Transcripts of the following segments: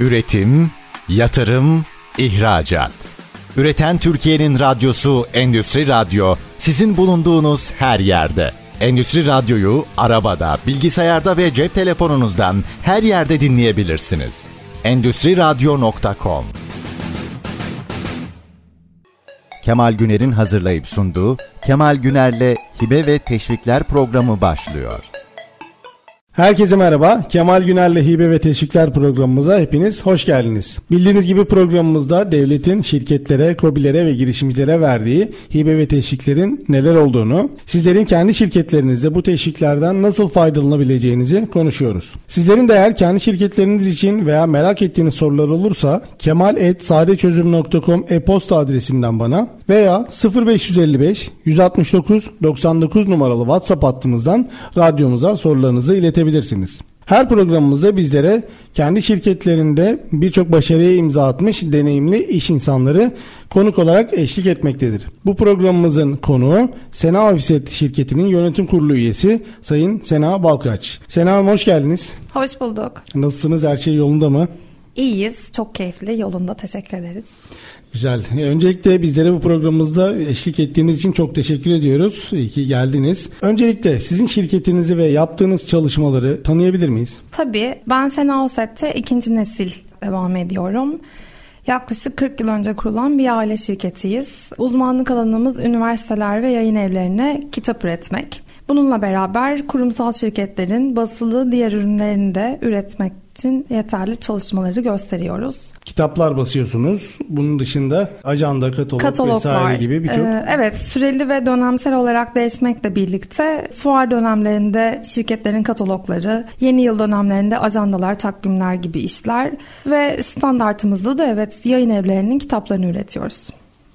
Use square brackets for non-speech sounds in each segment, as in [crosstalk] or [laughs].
Üretim, yatırım, ihracat. Üreten Türkiye'nin radyosu Endüstri Radyo sizin bulunduğunuz her yerde. Endüstri Radyo'yu arabada, bilgisayarda ve cep telefonunuzdan her yerde dinleyebilirsiniz. Endüstri Radyo.com Kemal Güner'in hazırlayıp sunduğu Kemal Güner'le Hibe ve Teşvikler programı başlıyor. Herkese merhaba. Kemal Güner'le Hibe ve Teşvikler programımıza hepiniz hoş geldiniz. Bildiğiniz gibi programımızda devletin şirketlere, kobilere ve girişimcilere verdiği hibe ve teşviklerin neler olduğunu, sizlerin kendi şirketlerinizde bu teşviklerden nasıl faydalanabileceğinizi konuşuyoruz. Sizlerin de eğer kendi şirketleriniz için veya merak ettiğiniz sorular olursa kemal.sadeçözüm.com e-posta adresinden bana veya 0555 169 99 numaralı WhatsApp hattımızdan radyomuza sorularınızı iletebilirsiniz. Her programımızda bizlere kendi şirketlerinde birçok başarıya imza atmış deneyimli iş insanları konuk olarak eşlik etmektedir. Bu programımızın konuğu Sena Offset şirketinin yönetim kurulu üyesi Sayın Sena Balkaç. Sena Hanım hoş geldiniz. Hoş bulduk. Nasılsınız? Her şey yolunda mı? İyiyiz. Çok keyifli. Yolunda. Teşekkür ederiz. Güzel. E, öncelikle bizlere bu programımızda eşlik ettiğiniz için çok teşekkür ediyoruz. İyi ki geldiniz. Öncelikle sizin şirketinizi ve yaptığınız çalışmaları tanıyabilir miyiz? Tabii. Ben Sena Oset'te ikinci nesil devam ediyorum. Yaklaşık 40 yıl önce kurulan bir aile şirketiyiz. Uzmanlık alanımız üniversiteler ve yayın evlerine kitap üretmek. Bununla beraber kurumsal şirketlerin basılı diğer ürünlerini de üretmek için yeterli çalışmaları gösteriyoruz. Kitaplar basıyorsunuz. Bunun dışında ajanda, katalog Kataloglar. vesaire gibi birçok. Ee, evet süreli ve dönemsel olarak değişmekle birlikte fuar dönemlerinde şirketlerin katalogları, yeni yıl dönemlerinde ajandalar, takvimler gibi işler ve standartımızda da evet yayın evlerinin kitaplarını üretiyoruz.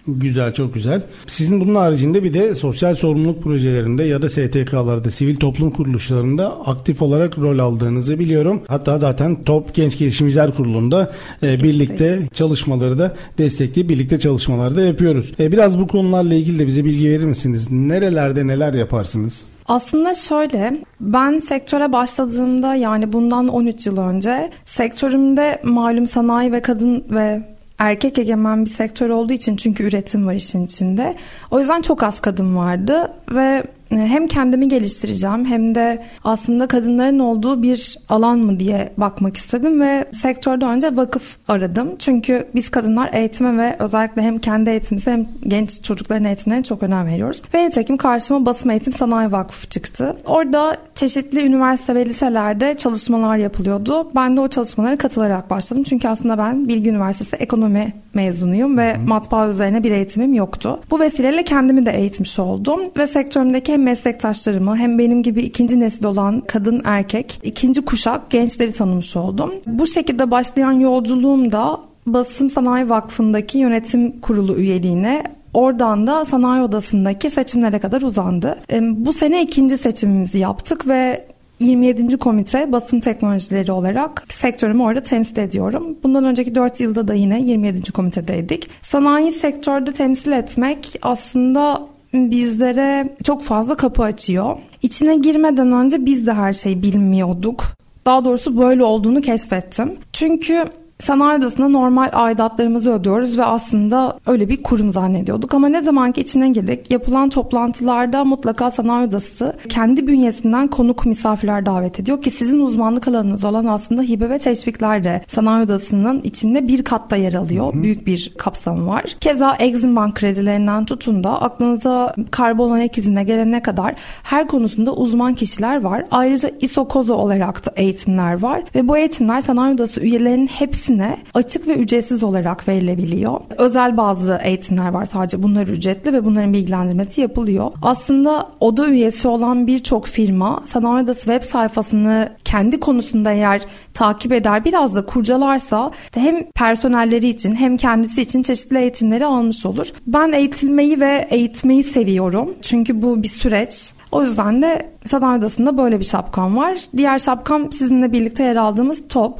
Güzel, çok güzel. Sizin bunun haricinde bir de sosyal sorumluluk projelerinde ya da STK'larda, sivil toplum kuruluşlarında aktif olarak rol aldığınızı biliyorum. Hatta zaten Top Genç Girişimciler Kurulu'nda e, birlikte çalışmaları da destekleyip birlikte çalışmalar da yapıyoruz. E, biraz bu konularla ilgili de bize bilgi verir misiniz? Nerelerde neler yaparsınız? Aslında şöyle ben sektöre başladığımda yani bundan 13 yıl önce sektörümde malum sanayi ve kadın ve erkek egemen bir sektör olduğu için çünkü üretim var işin içinde. O yüzden çok az kadın vardı ve hem kendimi geliştireceğim hem de aslında kadınların olduğu bir alan mı diye bakmak istedim ve sektörde önce vakıf aradım. Çünkü biz kadınlar eğitime ve özellikle hem kendi eğitimimize hem genç çocukların eğitimlerine çok önem veriyoruz. Ve nitekim karşıma Basım Eğitim Sanayi Vakfı çıktı. Orada çeşitli üniversite ve liselerde çalışmalar yapılıyordu. Ben de o çalışmalara katılarak başladım. Çünkü aslında ben Bilgi Üniversitesi ekonomi mezunuyum ve matbaa üzerine bir eğitimim yoktu. Bu vesileyle kendimi de eğitmiş oldum ve sektörümdeki hem meslektaşlarımı hem benim gibi ikinci nesil olan kadın erkek ikinci kuşak gençleri tanımış oldum. Bu şekilde başlayan yolculuğum da Basım Sanayi Vakfı'ndaki yönetim kurulu üyeliğine Oradan da sanayi odasındaki seçimlere kadar uzandı. Bu sene ikinci seçimimizi yaptık ve 27. komite basın teknolojileri olarak sektörümü orada temsil ediyorum. Bundan önceki 4 yılda da yine 27. komitedeydik. Sanayi sektörde temsil etmek aslında bizlere çok fazla kapı açıyor. İçine girmeden önce biz de her şeyi bilmiyorduk. Daha doğrusu böyle olduğunu keşfettim. Çünkü Sanayi odasında normal aidatlarımızı ödüyoruz ve aslında öyle bir kurum zannediyorduk. Ama ne zaman ki içine girdik yapılan toplantılarda mutlaka sanayi odası kendi bünyesinden konuk misafirler davet ediyor ki sizin uzmanlık alanınız olan aslında hibe ve teşvikler de sanayi odasının içinde bir katta yer alıyor. Hı hı. Büyük bir kapsamı var. Keza Exim Bank kredilerinden tutun da aklınıza karbon ayak izine gelene kadar her konusunda uzman kişiler var. Ayrıca ISO KOZO olarak da eğitimler var ve bu eğitimler sanayi odası üyelerinin hepsini hepsine açık ve ücretsiz olarak verilebiliyor. Özel bazı eğitimler var sadece bunlar ücretli ve bunların bilgilendirmesi yapılıyor. Aslında oda üyesi olan birçok firma Odası web sayfasını kendi konusunda eğer takip eder biraz da kurcalarsa hem personelleri için hem kendisi için çeşitli eğitimleri almış olur. Ben eğitilmeyi ve eğitmeyi seviyorum. Çünkü bu bir süreç. O yüzden de sanayi odasında böyle bir şapkam var. Diğer şapkam sizinle birlikte yer aldığımız top.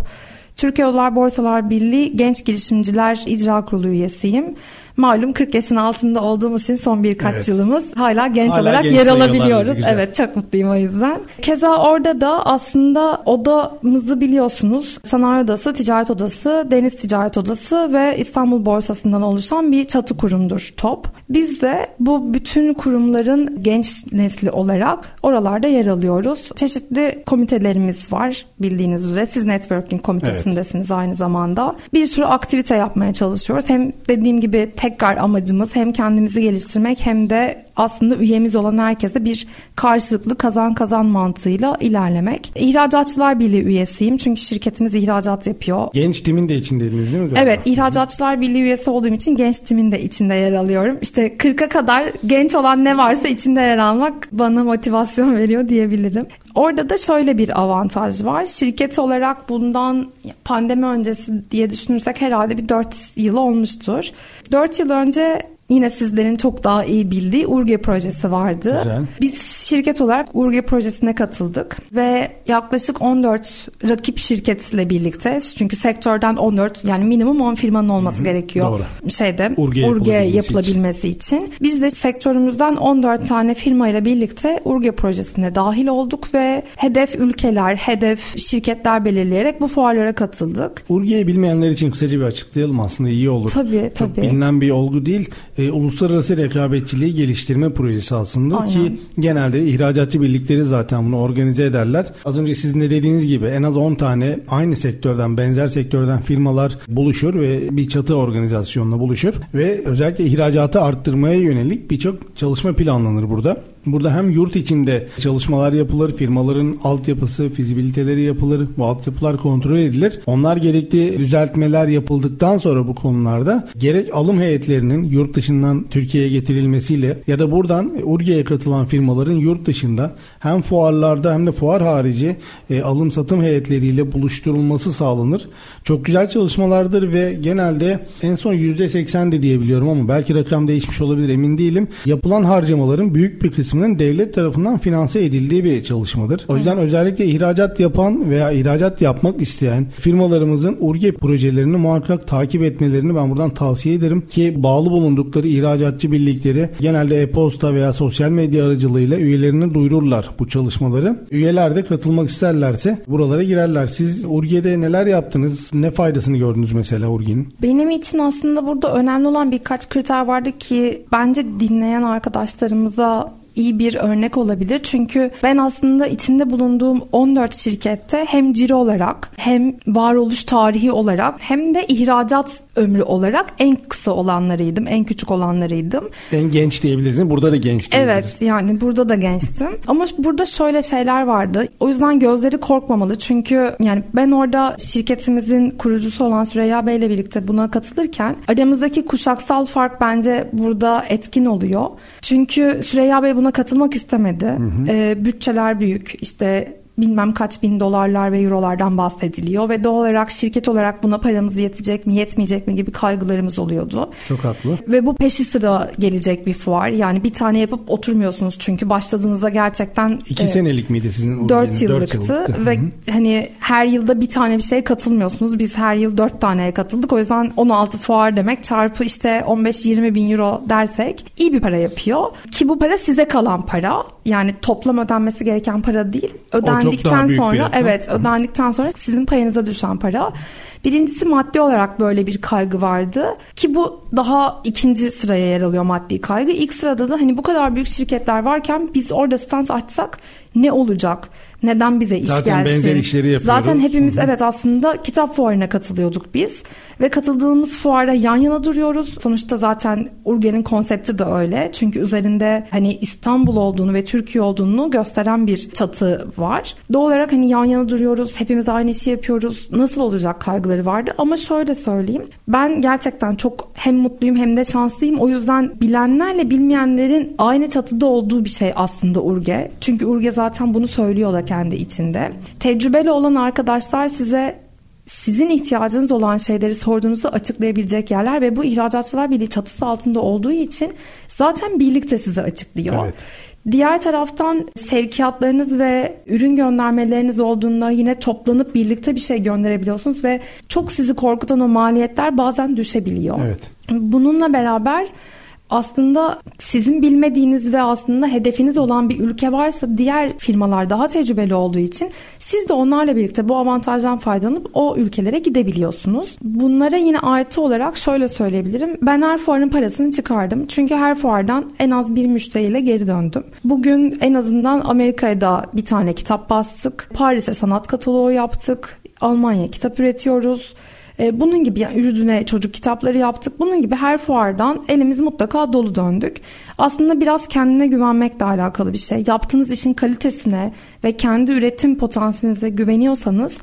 Türkiye Odalar Borsalar Birliği Genç Girişimciler İcra Kurulu üyesiyim. Malum 40 yaşın altında olduğumuz için son birkaç Evet. yılımız hala genç Hala olarak genç yer alabiliyoruz. Evet çok mutluyum o yüzden. Keza orada da aslında odamızı biliyorsunuz. Sanayi Odası, Ticaret Odası, Deniz Ticaret Odası ve İstanbul Borsası'ndan oluşan bir çatı kurumdur TOP. Biz de bu bütün kurumların genç nesli olarak oralarda yer alıyoruz. Çeşitli komitelerimiz var bildiğiniz üzere. Siz Networking komitesindesiniz aynı zamanda. Bir sürü aktivite yapmaya çalışıyoruz. Hem dediğim gibi tekrar amacımız hem kendimizi geliştirmek hem de aslında üyemiz olan herkese bir karşılıklı kazan kazan mantığıyla ilerlemek. İhracatçılar Birliği üyesiyim çünkü şirketimiz ihracat yapıyor. Genç timin de içindeydiniz değil mi? galiba? Evet, İhracatçılar Birliği üyesi olduğum için genç timin de içinde yer alıyorum. İşte 40'a kadar genç olan ne varsa içinde yer almak bana motivasyon veriyor diyebilirim. Orada da şöyle bir avantaj var. Şirket olarak bundan pandemi öncesi diye düşünürsek herhalde bir 4 yıl olmuştur. 4 yıl önce Yine sizlerin çok daha iyi bildiği Urge projesi vardı. Güzel. Biz şirket olarak Urge projesine katıldık ve yaklaşık 14 rakip şirketle birlikte çünkü sektörden 14 yani minimum 10 firmanın olması gerekiyor. doğru. Şeyde Urge Urge, yapılabilmesi yapılabilmesi için. Biz de sektörümüzden 14 tane firmayla birlikte Urge projesine dahil olduk ve hedef ülkeler, hedef şirketler belirleyerek bu fuarlara katıldık. Urge'yi bilmeyenler için kısaca bir açıklayalım aslında iyi olur. Tabii Çok tabii. bilinen bir olgu değil. E, uluslararası rekabetçiliği geliştirme projesi aslında Aynen. ki genelde ihracatçı birlikleri zaten bunu organize ederler. Az önce sizin de dediğiniz gibi en az 10 tane aynı sektörden benzer sektörden firmalar buluşur ve bir çatı organizasyonla buluşur ve özellikle ihracatı arttırmaya yönelik birçok çalışma planlanır burada. Burada hem yurt içinde çalışmalar yapılır, firmaların altyapısı, fizibiliteleri yapılır, bu altyapılar kontrol edilir. Onlar gerekli düzeltmeler yapıldıktan sonra bu konularda gerek alım heyetlerinin yurt dışından Türkiye'ye getirilmesiyle ya da buradan Urge'ye katılan firmaların yurt dışında hem fuarlarda hem de fuar harici e, alım satım heyetleriyle buluşturulması sağlanır. Çok güzel çalışmalardır ve genelde en son %80 de diyebiliyorum ama belki rakam değişmiş olabilir emin değilim. Yapılan harcamaların büyük bir kısmının devlet tarafından finanse edildiği bir çalışmadır. O yüzden özellikle ihracat yapan veya ihracat yapmak isteyen firmalarımızın URGE projelerini muhakkak takip etmelerini ben buradan tavsiye ederim ki bağlı bulundukları ihracatçı birlikleri genelde e-posta veya sosyal medya aracılığıyla üyelerine duyururlar bu çalışmaları. Üyeler de katılmak isterlerse buralara girerler. Siz URGE'de neler yaptınız? Ne faydasını gördünüz mesela URGE'nin? Benim için aslında burada önemli olan birkaç kriter vardı ki bence dinleyen arkadaşlarımıza iyi bir örnek olabilir. Çünkü ben aslında içinde bulunduğum 14 şirkette hem ciro olarak hem varoluş tarihi olarak hem de ihracat ömrü olarak en kısa olanlarıydım. En küçük olanlarıydım. En genç mi? Burada da genç. Evet yani burada da gençtim. Ama burada şöyle şeyler vardı. O yüzden gözleri korkmamalı. Çünkü yani ben orada şirketimizin kurucusu olan Süreyya Bey ile birlikte buna katılırken aramızdaki kuşaksal fark bence burada etkin oluyor. Çünkü Süreyya Bey buna katılmak istemedi. Ee, bütçeler büyük. İşte bilmem kaç bin dolarlar ve eurolardan bahsediliyor ve doğal olarak şirket olarak buna paramız yetecek mi yetmeyecek mi gibi kaygılarımız oluyordu. Çok haklı. Ve bu peşi sıra gelecek bir fuar. Yani bir tane yapıp oturmuyorsunuz çünkü başladığınızda gerçekten İki e, senelik miydi sizin? 4 Urge'nin? yıllıktı yıllıktı. ve hani her yılda bir tane bir şeye katılmıyorsunuz. Biz her yıl 4 taneye katıldık. O yüzden 16 fuar demek çarpı işte 15-20 bin euro dersek iyi bir para yapıyor. Ki bu para size kalan para. Yani toplam ödenmesi gereken para değil. daha Bir sonra evet ödendikten sonra sizin payınıza düşen para. Birincisi maddi olarak böyle bir kaygı vardı ki bu daha ikinci sıraya yer alıyor maddi kaygı. İlk sırada da hani bu kadar büyük şirketler varken biz orada stand açsak ne olacak? Neden bize iş Zaten gelsin? benzer işleri yapıyoruz. Zaten hepimiz Hı hı. evet aslında kitap fuarına katılıyorduk biz ve katıldığımız fuara yan yana duruyoruz. Sonuçta zaten Urge'nin konsepti de öyle. Çünkü üzerinde hani İstanbul olduğunu ve Türkiye olduğunu gösteren bir çatı var. Doğal olarak hani yan yana duruyoruz. Hepimiz aynı işi yapıyoruz. Nasıl olacak kaygıları vardı ama şöyle söyleyeyim. Ben gerçekten çok hem mutluyum hem de şanslıyım. O yüzden bilenlerle bilmeyenlerin aynı çatıda olduğu bir şey aslında Urge. Çünkü Urge zaten bunu söylüyor da kendi içinde. Tecrübeli olan arkadaşlar size sizin ihtiyacınız olan şeyleri sorduğunuzda açıklayabilecek yerler ve bu ihracatçılar birliği çatısı altında olduğu için zaten birlikte size açıklıyor. Evet. Diğer taraftan sevkiyatlarınız ve ürün göndermeleriniz olduğunda yine toplanıp birlikte bir şey gönderebiliyorsunuz ve çok sizi korkutan o maliyetler bazen düşebiliyor. Evet. Bununla beraber aslında sizin bilmediğiniz ve aslında hedefiniz olan bir ülke varsa diğer firmalar daha tecrübeli olduğu için siz de onlarla birlikte bu avantajdan faydalanıp o ülkelere gidebiliyorsunuz. Bunlara yine artı olarak şöyle söyleyebilirim. Ben her fuarın parasını çıkardım. Çünkü her fuardan en az bir müşteriyle geri döndüm. Bugün en azından Amerika'ya da bir tane kitap bastık. Paris'e sanat kataloğu yaptık. Almanya kitap üretiyoruz. E, bunun gibi yani Ürdün'e çocuk kitapları yaptık. Bunun gibi her fuardan elimiz mutlaka dolu döndük. Aslında biraz kendine güvenmekle alakalı bir şey. Yaptığınız işin kalitesine ve kendi üretim potansiyelinize güveniyorsanız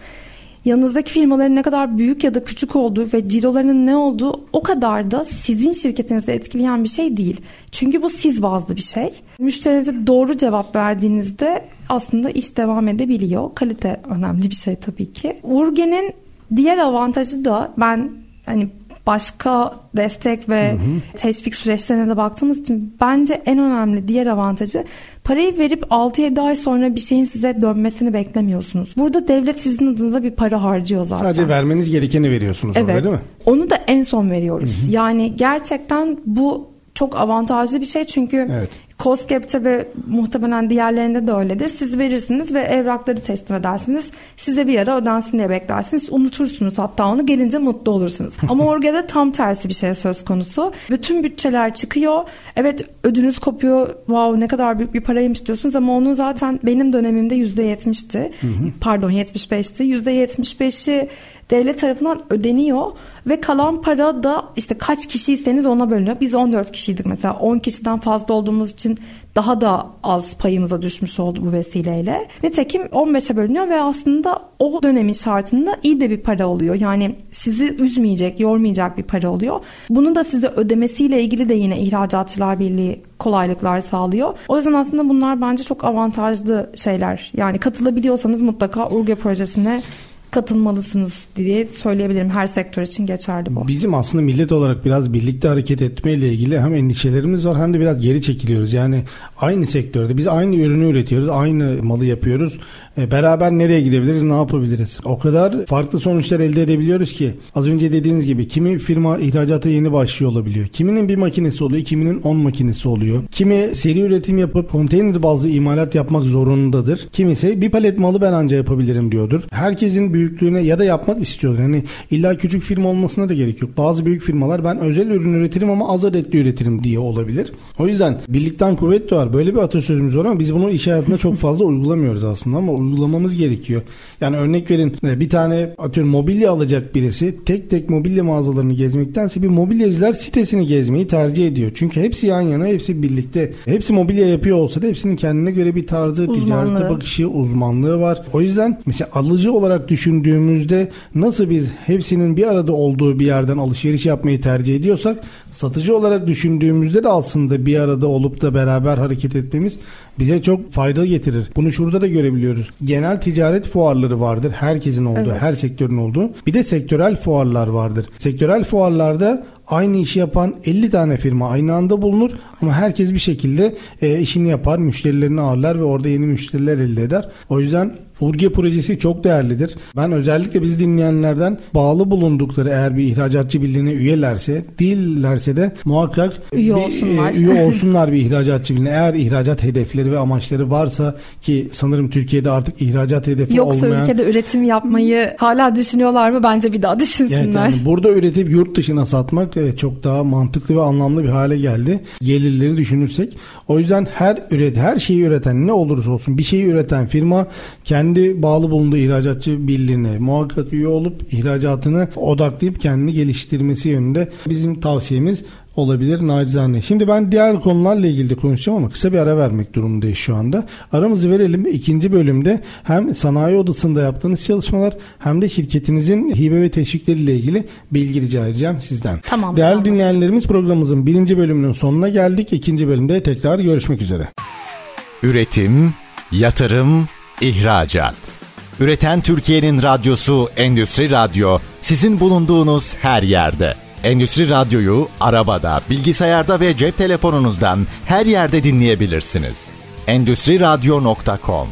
yanınızdaki firmaların ne kadar büyük ya da küçük olduğu ve cirolarının ne olduğu o kadar da sizin şirketinizi etkileyen bir şey değil. Çünkü bu siz bazlı bir şey. Müşterinize doğru cevap verdiğinizde aslında iş devam edebiliyor. Kalite önemli bir şey tabii ki. Urgen'in Diğer avantajı da ben hani başka destek ve hı hı. teşvik süreçlerine de baktığımız için bence en önemli diğer avantajı parayı verip 6-7 ay sonra bir şeyin size dönmesini beklemiyorsunuz. Burada devlet sizin adınıza bir para harcıyor zaten. Sadece vermeniz gerekeni veriyorsunuz evet, orada değil mi? Onu da en son veriyoruz. Hı hı. Yani gerçekten bu çok avantajlı bir şey çünkü evet. COSGAP'te ve muhtemelen diğerlerinde de öyledir. Siz verirsiniz ve evrakları teslim edersiniz. Size bir ara ödensin diye beklersiniz. Unutursunuz hatta onu gelince mutlu olursunuz. [laughs] Ama orada tam tersi bir şey söz konusu. Bütün bütçeler çıkıyor. Evet ödünüz kopuyor. Wow ne kadar büyük bir paraymış diyorsunuz ama onun zaten benim dönemimde %70'ti. Pardon 75'ti. %75'i devlet tarafından ödeniyor ve kalan para da işte kaç kişiyseniz ona bölünüyor. Biz 14 kişiydik mesela 10 kişiden fazla olduğumuz için daha da az payımıza düşmüş oldu bu vesileyle. Nitekim 15'e bölünüyor ve aslında o dönemin şartında iyi de bir para oluyor. Yani sizi üzmeyecek, yormayacak bir para oluyor. Bunu da size ödemesiyle ilgili de yine İhracatçılar Birliği kolaylıklar sağlıyor. O yüzden aslında bunlar bence çok avantajlı şeyler. Yani katılabiliyorsanız mutlaka Urge projesine katılmalısınız diye söyleyebilirim. Her sektör için geçerli bu. Bizim aslında millet olarak biraz birlikte hareket etmeyle ilgili hem endişelerimiz var hem de biraz geri çekiliyoruz. Yani aynı sektörde biz aynı ürünü üretiyoruz, aynı malı yapıyoruz. E, beraber nereye gidebiliriz, ne yapabiliriz? O kadar farklı sonuçlar elde edebiliyoruz ki az önce dediğiniz gibi kimi firma ihracata yeni başlıyor olabiliyor. Kiminin bir makinesi oluyor, kiminin 10 makinesi oluyor. Kimi seri üretim yapıp konteyner bazlı imalat yapmak zorundadır. Kimisi bir palet malı ben anca yapabilirim diyordur. Herkesin büyüklüğüne ya da yapmak istiyor. Yani illa küçük firma olmasına da gerek yok. Bazı büyük firmalar ben özel ürün üretirim ama az adetli üretirim diye olabilir. O yüzden birlikten kuvvet doğar. Böyle bir atasözümüz var ama biz bunu iş hayatında çok fazla uygulamıyoruz aslında ama uygulamamız gerekiyor. Yani örnek verin bir tane atıyorum mobilya alacak birisi tek tek mobilya mağazalarını gezmektense bir mobilyacılar sitesini gezmeyi tercih ediyor. Çünkü hepsi yan yana hepsi birlikte. Hepsi mobilya yapıyor olsa da hepsinin kendine göre bir tarzı, uzmanlığı. ticarete bakışı, uzmanlığı var. O yüzden mesela alıcı olarak düşündüğümüzde nasıl biz hepsinin bir arada olduğu bir yerden alışveriş yapmayı tercih ediyorsak satıcı olarak düşündüğümüzde de aslında bir arada olup da beraber hareket etmemiz bize çok fayda getirir. Bunu şurada da görebiliyoruz. Genel ticaret fuarları vardır. Herkesin olduğu, evet. her sektörün olduğu. Bir de sektörel fuarlar vardır. Sektörel fuarlarda aynı işi yapan 50 tane firma aynı anda bulunur ama herkes bir şekilde e, işini yapar, müşterilerini ağırlar ve orada yeni müşteriler elde eder. O yüzden Urge projesi çok değerlidir. Ben özellikle biz dinleyenlerden bağlı bulundukları eğer bir ihracatçı birliğine üyelerse değillerse de muhakkak üye bir, olsunlar. E, üye [laughs] olsunlar bir ihracatçı birliğine. Eğer ihracat hedefleri ve amaçları varsa ki sanırım Türkiye'de artık ihracat hedefi Yoksa olmayan... Yoksa ülkede üretim yapmayı hala düşünüyorlar mı? Bence bir daha düşünsünler. Evet, yani burada üretip yurt dışına satmak evet, çok daha mantıklı ve anlamlı bir hale geldi. Gelirleri düşünürsek. O yüzden her üret her şeyi üreten ne olursa olsun bir şeyi üreten firma kendi kendi bağlı bulunduğu ihracatçı birliğine muhakkak üye olup ihracatını odaklayıp kendini geliştirmesi yönünde bizim tavsiyemiz olabilir nacizane. Şimdi ben diğer konularla ilgili konuşacağım ama kısa bir ara vermek durumundayız şu anda. Aramızı verelim. İkinci bölümde hem sanayi odasında yaptığınız çalışmalar hem de şirketinizin hibe ve teşvikleriyle ilgili bilgi rica edeceğim sizden. Tamam. Değerli tamam. dinleyenlerimiz programımızın birinci bölümünün sonuna geldik. İkinci bölümde tekrar görüşmek üzere. Üretim, yatırım, ihracat. Üreten Türkiye'nin radyosu Endüstri Radyo sizin bulunduğunuz her yerde. Endüstri Radyo'yu arabada, bilgisayarda ve cep telefonunuzdan her yerde dinleyebilirsiniz. Endüstri Radyo.com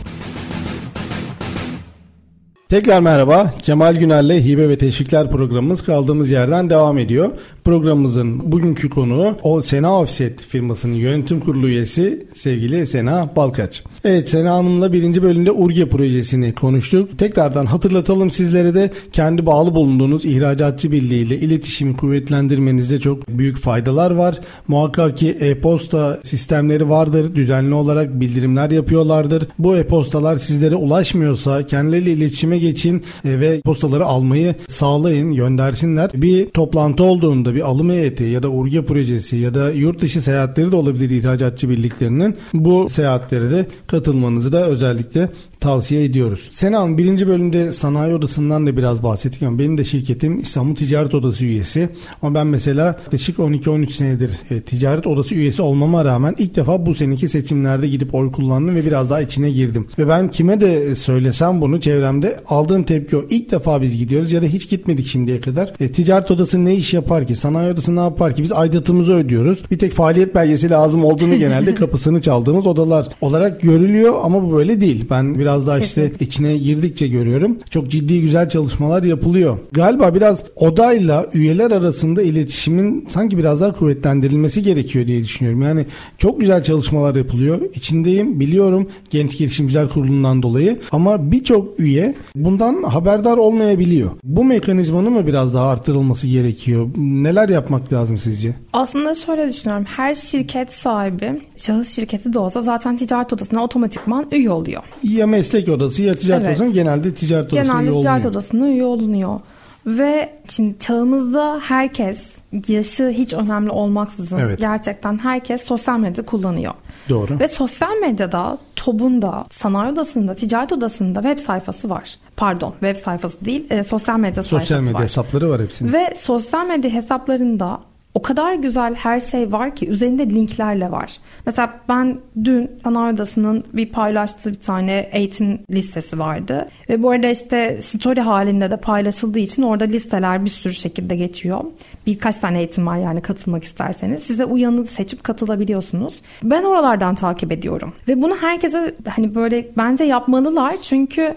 Tekrar merhaba. Kemal Güner'le Hibe ve Teşvikler programımız kaldığımız yerden devam ediyor. Programımızın bugünkü konuğu o Sena Offset firmasının yönetim kurulu üyesi sevgili Sena Balkaç. Evet Sena Hanım'la birinci bölümde Urge projesini konuştuk. Tekrardan hatırlatalım sizlere de kendi bağlı bulunduğunuz ihracatçı birliği ile iletişimi kuvvetlendirmenizde çok büyük faydalar var. Muhakkak ki e-posta sistemleri vardır. Düzenli olarak bildirimler yapıyorlardır. Bu e-postalar sizlere ulaşmıyorsa kendileriyle iletişime geçin e, ve postaları almayı sağlayın, göndersinler. Bir toplantı olduğunda bir alım heyeti ya da Urge projesi ya da yurt dışı seyahatleri de olabilir ihracatçı birliklerinin. Bu seyahatlere de katılmanızı da özellikle tavsiye ediyoruz. Senan birinci bölümde sanayi odasından da biraz bahsettik ama benim de şirketim İstanbul Ticaret Odası üyesi. Ama ben mesela yaklaşık 12-13 senedir e, ticaret odası üyesi olmama rağmen ilk defa bu seneki seçimlerde gidip oy kullandım ve biraz daha içine girdim. Ve ben kime de söylesem bunu çevremde aldığım tepki o. İlk defa biz gidiyoruz ya da hiç gitmedik şimdiye kadar. E, ticaret odası ne iş yapar ki? Sanayi odası ne yapar ki? Biz aidatımızı ödüyoruz. Bir tek faaliyet belgesi lazım olduğunu genelde [laughs] kapısını çaldığımız odalar olarak görülüyor ama bu böyle değil. Ben biraz daha işte içine girdikçe görüyorum. Çok ciddi güzel çalışmalar yapılıyor. Galiba biraz odayla üyeler arasında iletişimin sanki biraz daha kuvvetlendirilmesi gerekiyor diye düşünüyorum. Yani çok güzel çalışmalar yapılıyor. İçindeyim, biliyorum Genç Girişimciler Kurulu'ndan dolayı ama birçok üye bundan haberdar olmayabiliyor. Bu mekanizmanın mı biraz daha arttırılması gerekiyor? Neler yapmak lazım sizce? Aslında şöyle düşünüyorum. Her şirket sahibi, şahıs şirketi de olsa zaten ticaret odasına otomatikman üye oluyor. Ya meslek odası ya ticaret evet. odası genelde ticaret odasına genelde üye ticaret odasına üye olunuyor. Ve şimdi çağımızda herkes yaşı hiç önemli olmaksızın evet. gerçekten herkes sosyal medya kullanıyor. Doğru. Ve sosyal medyada TOB'unda, sanayi odasında, ticaret odasında web sayfası var. Pardon web sayfası değil e, sosyal medya sosyal sayfası medya var. hesapları var hepsinin. Ve sosyal medya hesaplarında o kadar güzel her şey var ki üzerinde linklerle var. Mesela ben dün Sanayi Odası'nın bir paylaştığı bir tane eğitim listesi vardı. Ve bu arada işte story halinde de paylaşıldığı için orada listeler bir sürü şekilde geçiyor. Birkaç tane eğitim var yani katılmak isterseniz. Size uyanı seçip katılabiliyorsunuz. Ben oralardan takip ediyorum. Ve bunu herkese hani böyle bence yapmalılar. Çünkü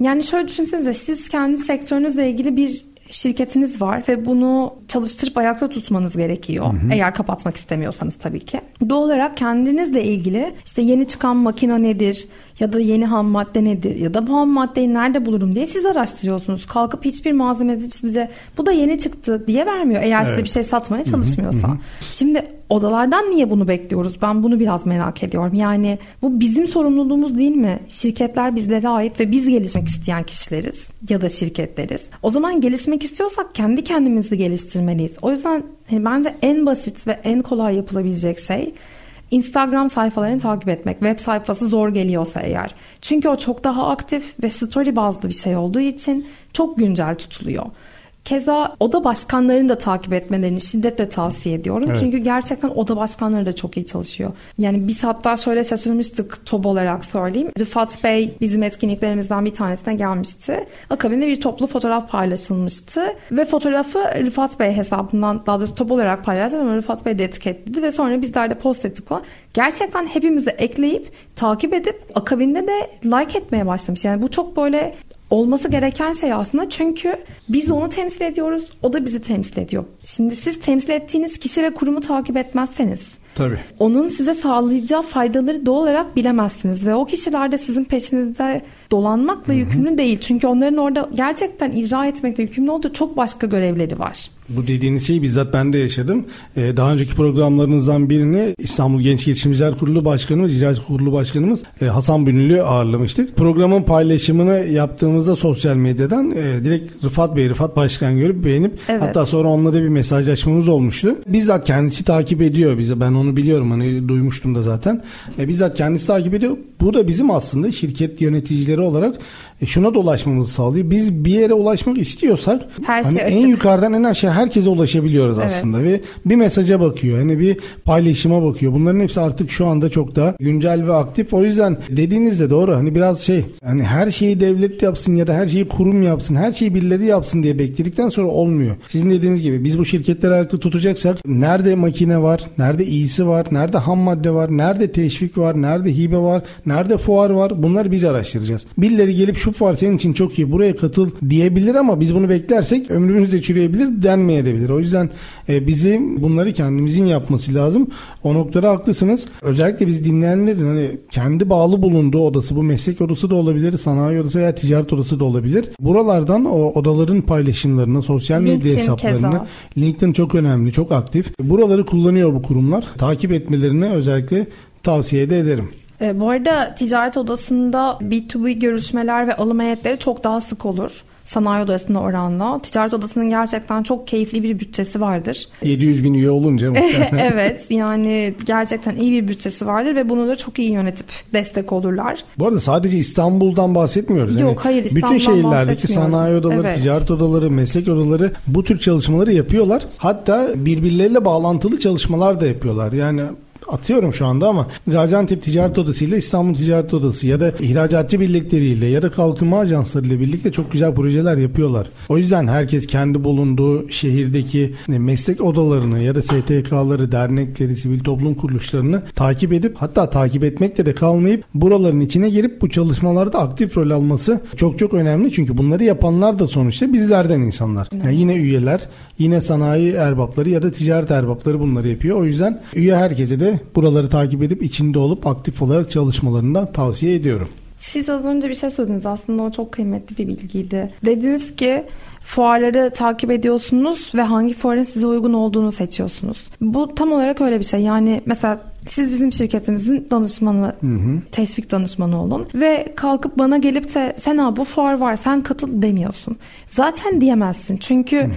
yani şöyle düşünsenize siz kendi sektörünüzle ilgili bir şirketiniz var ve bunu çalıştırıp ayakta tutmanız gerekiyor. Hı hı. Eğer kapatmak istemiyorsanız tabii ki. Doğal olarak kendinizle ilgili işte yeni çıkan makine nedir ya da yeni ham madde nedir ya da bu ham maddeyi nerede bulurum diye siz araştırıyorsunuz. Kalkıp hiçbir malzemeci size bu da yeni çıktı diye vermiyor eğer evet. size bir şey satmaya çalışmıyorsa. Hı hı hı. Şimdi odalardan niye bunu bekliyoruz? Ben bunu biraz merak ediyorum. Yani bu bizim sorumluluğumuz değil mi? Şirketler bizlere ait ve biz gelişmek isteyen kişileriz ya da şirketleriz. O zaman gelişmek istiyorsak kendi kendimizi geliştirmeliyiz. O yüzden hani bence en basit ve en kolay yapılabilecek şey Instagram sayfalarını takip etmek. Web sayfası zor geliyorsa eğer. Çünkü o çok daha aktif ve story bazlı bir şey olduğu için çok güncel tutuluyor. Keza oda başkanlarını da takip etmelerini şiddetle tavsiye ediyorum. Evet. Çünkü gerçekten oda başkanları da çok iyi çalışıyor. Yani biz hatta şöyle şaşırmıştık TOB olarak söyleyeyim. Rıfat Bey bizim etkinliklerimizden bir tanesine gelmişti. Akabinde bir toplu fotoğraf paylaşılmıştı. Ve fotoğrafı Rıfat Bey hesabından daha doğrusu TOB olarak paylaştı ama Rıfat Bey de etiketledi ve sonra bizler de post ettik falan. Gerçekten hepimizi ekleyip takip edip akabinde de like etmeye başlamış. Yani bu çok böyle olması gereken şey aslında çünkü biz onu temsil ediyoruz, o da bizi temsil ediyor. Şimdi siz temsil ettiğiniz kişi ve kurumu takip etmezseniz Tabii. Onun size sağlayacağı faydaları doğal olarak bilemezsiniz ve o kişiler de sizin peşinizde dolanmakla Hı-hı. yükümlü değil. Çünkü onların orada gerçekten icra etmekle yükümlü olduğu çok başka görevleri var. Bu dediğiniz şeyi bizzat ben de yaşadım. Ee, daha önceki programlarınızdan birini İstanbul Genç Girişimciler Kurulu Başkanımız, İcra Kurulu Başkanımız e, Hasan Bünül'ü ağırlamıştık. Programın paylaşımını yaptığımızda sosyal medyadan e, direkt Rıfat Bey, Rıfat Başkan görüp beğenip evet. hatta sonra onunla da bir mesajlaşmamız olmuştu. Bizzat kendisi takip ediyor bize. Ben onu biliyorum hani duymuştum da zaten. E, bizzat kendisi takip ediyor. Bu da bizim aslında şirket yöneticileri olarak e, şuna da ulaşmamızı sağlıyor. Biz bir yere ulaşmak istiyorsak Her hani şey en açık. yukarıdan en aşağı herkese ulaşabiliyoruz Evet. aslında ve bir mesaja bakıyor. Hani bir paylaşıma bakıyor. Bunların hepsi artık şu anda çok daha güncel ve aktif. O yüzden dediğiniz de doğru. Hani biraz şey hani her şeyi devlet yapsın ya da her şeyi kurum yapsın. Her şeyi birileri yapsın diye bekledikten sonra olmuyor. Sizin dediğiniz gibi biz bu şirketleri ayakta tutacaksak nerede makine var, nerede iyisi var, nerede ham madde var, nerede teşvik var, nerede hibe var, nerede fuar var bunları biz araştıracağız. Birileri gelip şu fuar senin için çok iyi buraya katıl diyebilir ama biz bunu beklersek ömrümüz de çürüyebilir denmeyebilir. O yüzden e, bizim bunları kendimizin yapması lazım. O noktada haklısınız. Özellikle biz dinleyenlerin hani kendi bağlı bulunduğu odası bu meslek odası da olabilir, sanayi odası veya ticaret odası da olabilir. Buralardan o odaların paylaşımlarını, sosyal medya LinkedIn hesaplarını keza. LinkedIn çok önemli, çok aktif. Buraları kullanıyor bu kurumlar. Takip etmelerini özellikle tavsiye de ederim. E, bu arada ticaret odasında B2B görüşmeler ve alım heyetleri çok daha sık olur. Sanayi odasına oranla. Ticaret odasının gerçekten çok keyifli bir bütçesi vardır. [laughs] 700 bin üye olunca [laughs] evet yani gerçekten iyi bir bütçesi vardır ve bunu da çok iyi yönetip destek olurlar. Bu arada sadece İstanbul'dan bahsetmiyoruz. Yok, Yani hayır, Bütün İstanbul'dan şehirlerdeki bahsetmiyorum. sanayi odaları, Evet. ticaret odaları, meslek odaları bu tür çalışmaları yapıyorlar. Hatta birbirleriyle bağlantılı çalışmalar da yapıyorlar. Yani atıyorum şu anda ama Gaziantep Ticaret Odası ile İstanbul Ticaret Odası ya da ihracatçı birlikleriyle ya da kalkınma ajanslarıyla birlikte çok güzel projeler yapıyorlar. O yüzden herkes kendi bulunduğu şehirdeki e, meslek odalarını ya da STK'ları, dernekleri, sivil toplum kuruluşlarını takip edip hatta takip etmekle de kalmayıp buraların içine girip bu çalışmalarda aktif rol alması çok çok önemli. Çünkü bunları yapanlar da sonuçta bizlerden insanlar. Yani yine üyeler, yine sanayi erbapları ya da ticaret erbapları bunları yapıyor. O yüzden üye herkese de buraları takip edip içinde olup aktif olarak çalışmalarını tavsiye ediyorum. Siz az önce bir şey söylediniz aslında o çok kıymetli bir bilgiydi. Dediniz ki fuarları takip ediyorsunuz ve hangi fuarın size uygun olduğunu seçiyorsunuz. Bu tam olarak öyle bir şey. Yani mesela siz bizim şirketimizin danışmanı, teşvik danışmanı olun ve kalkıp bana gelip de sen abi bu fuar var sen katıl demiyorsun. Zaten diyemezsin çünkü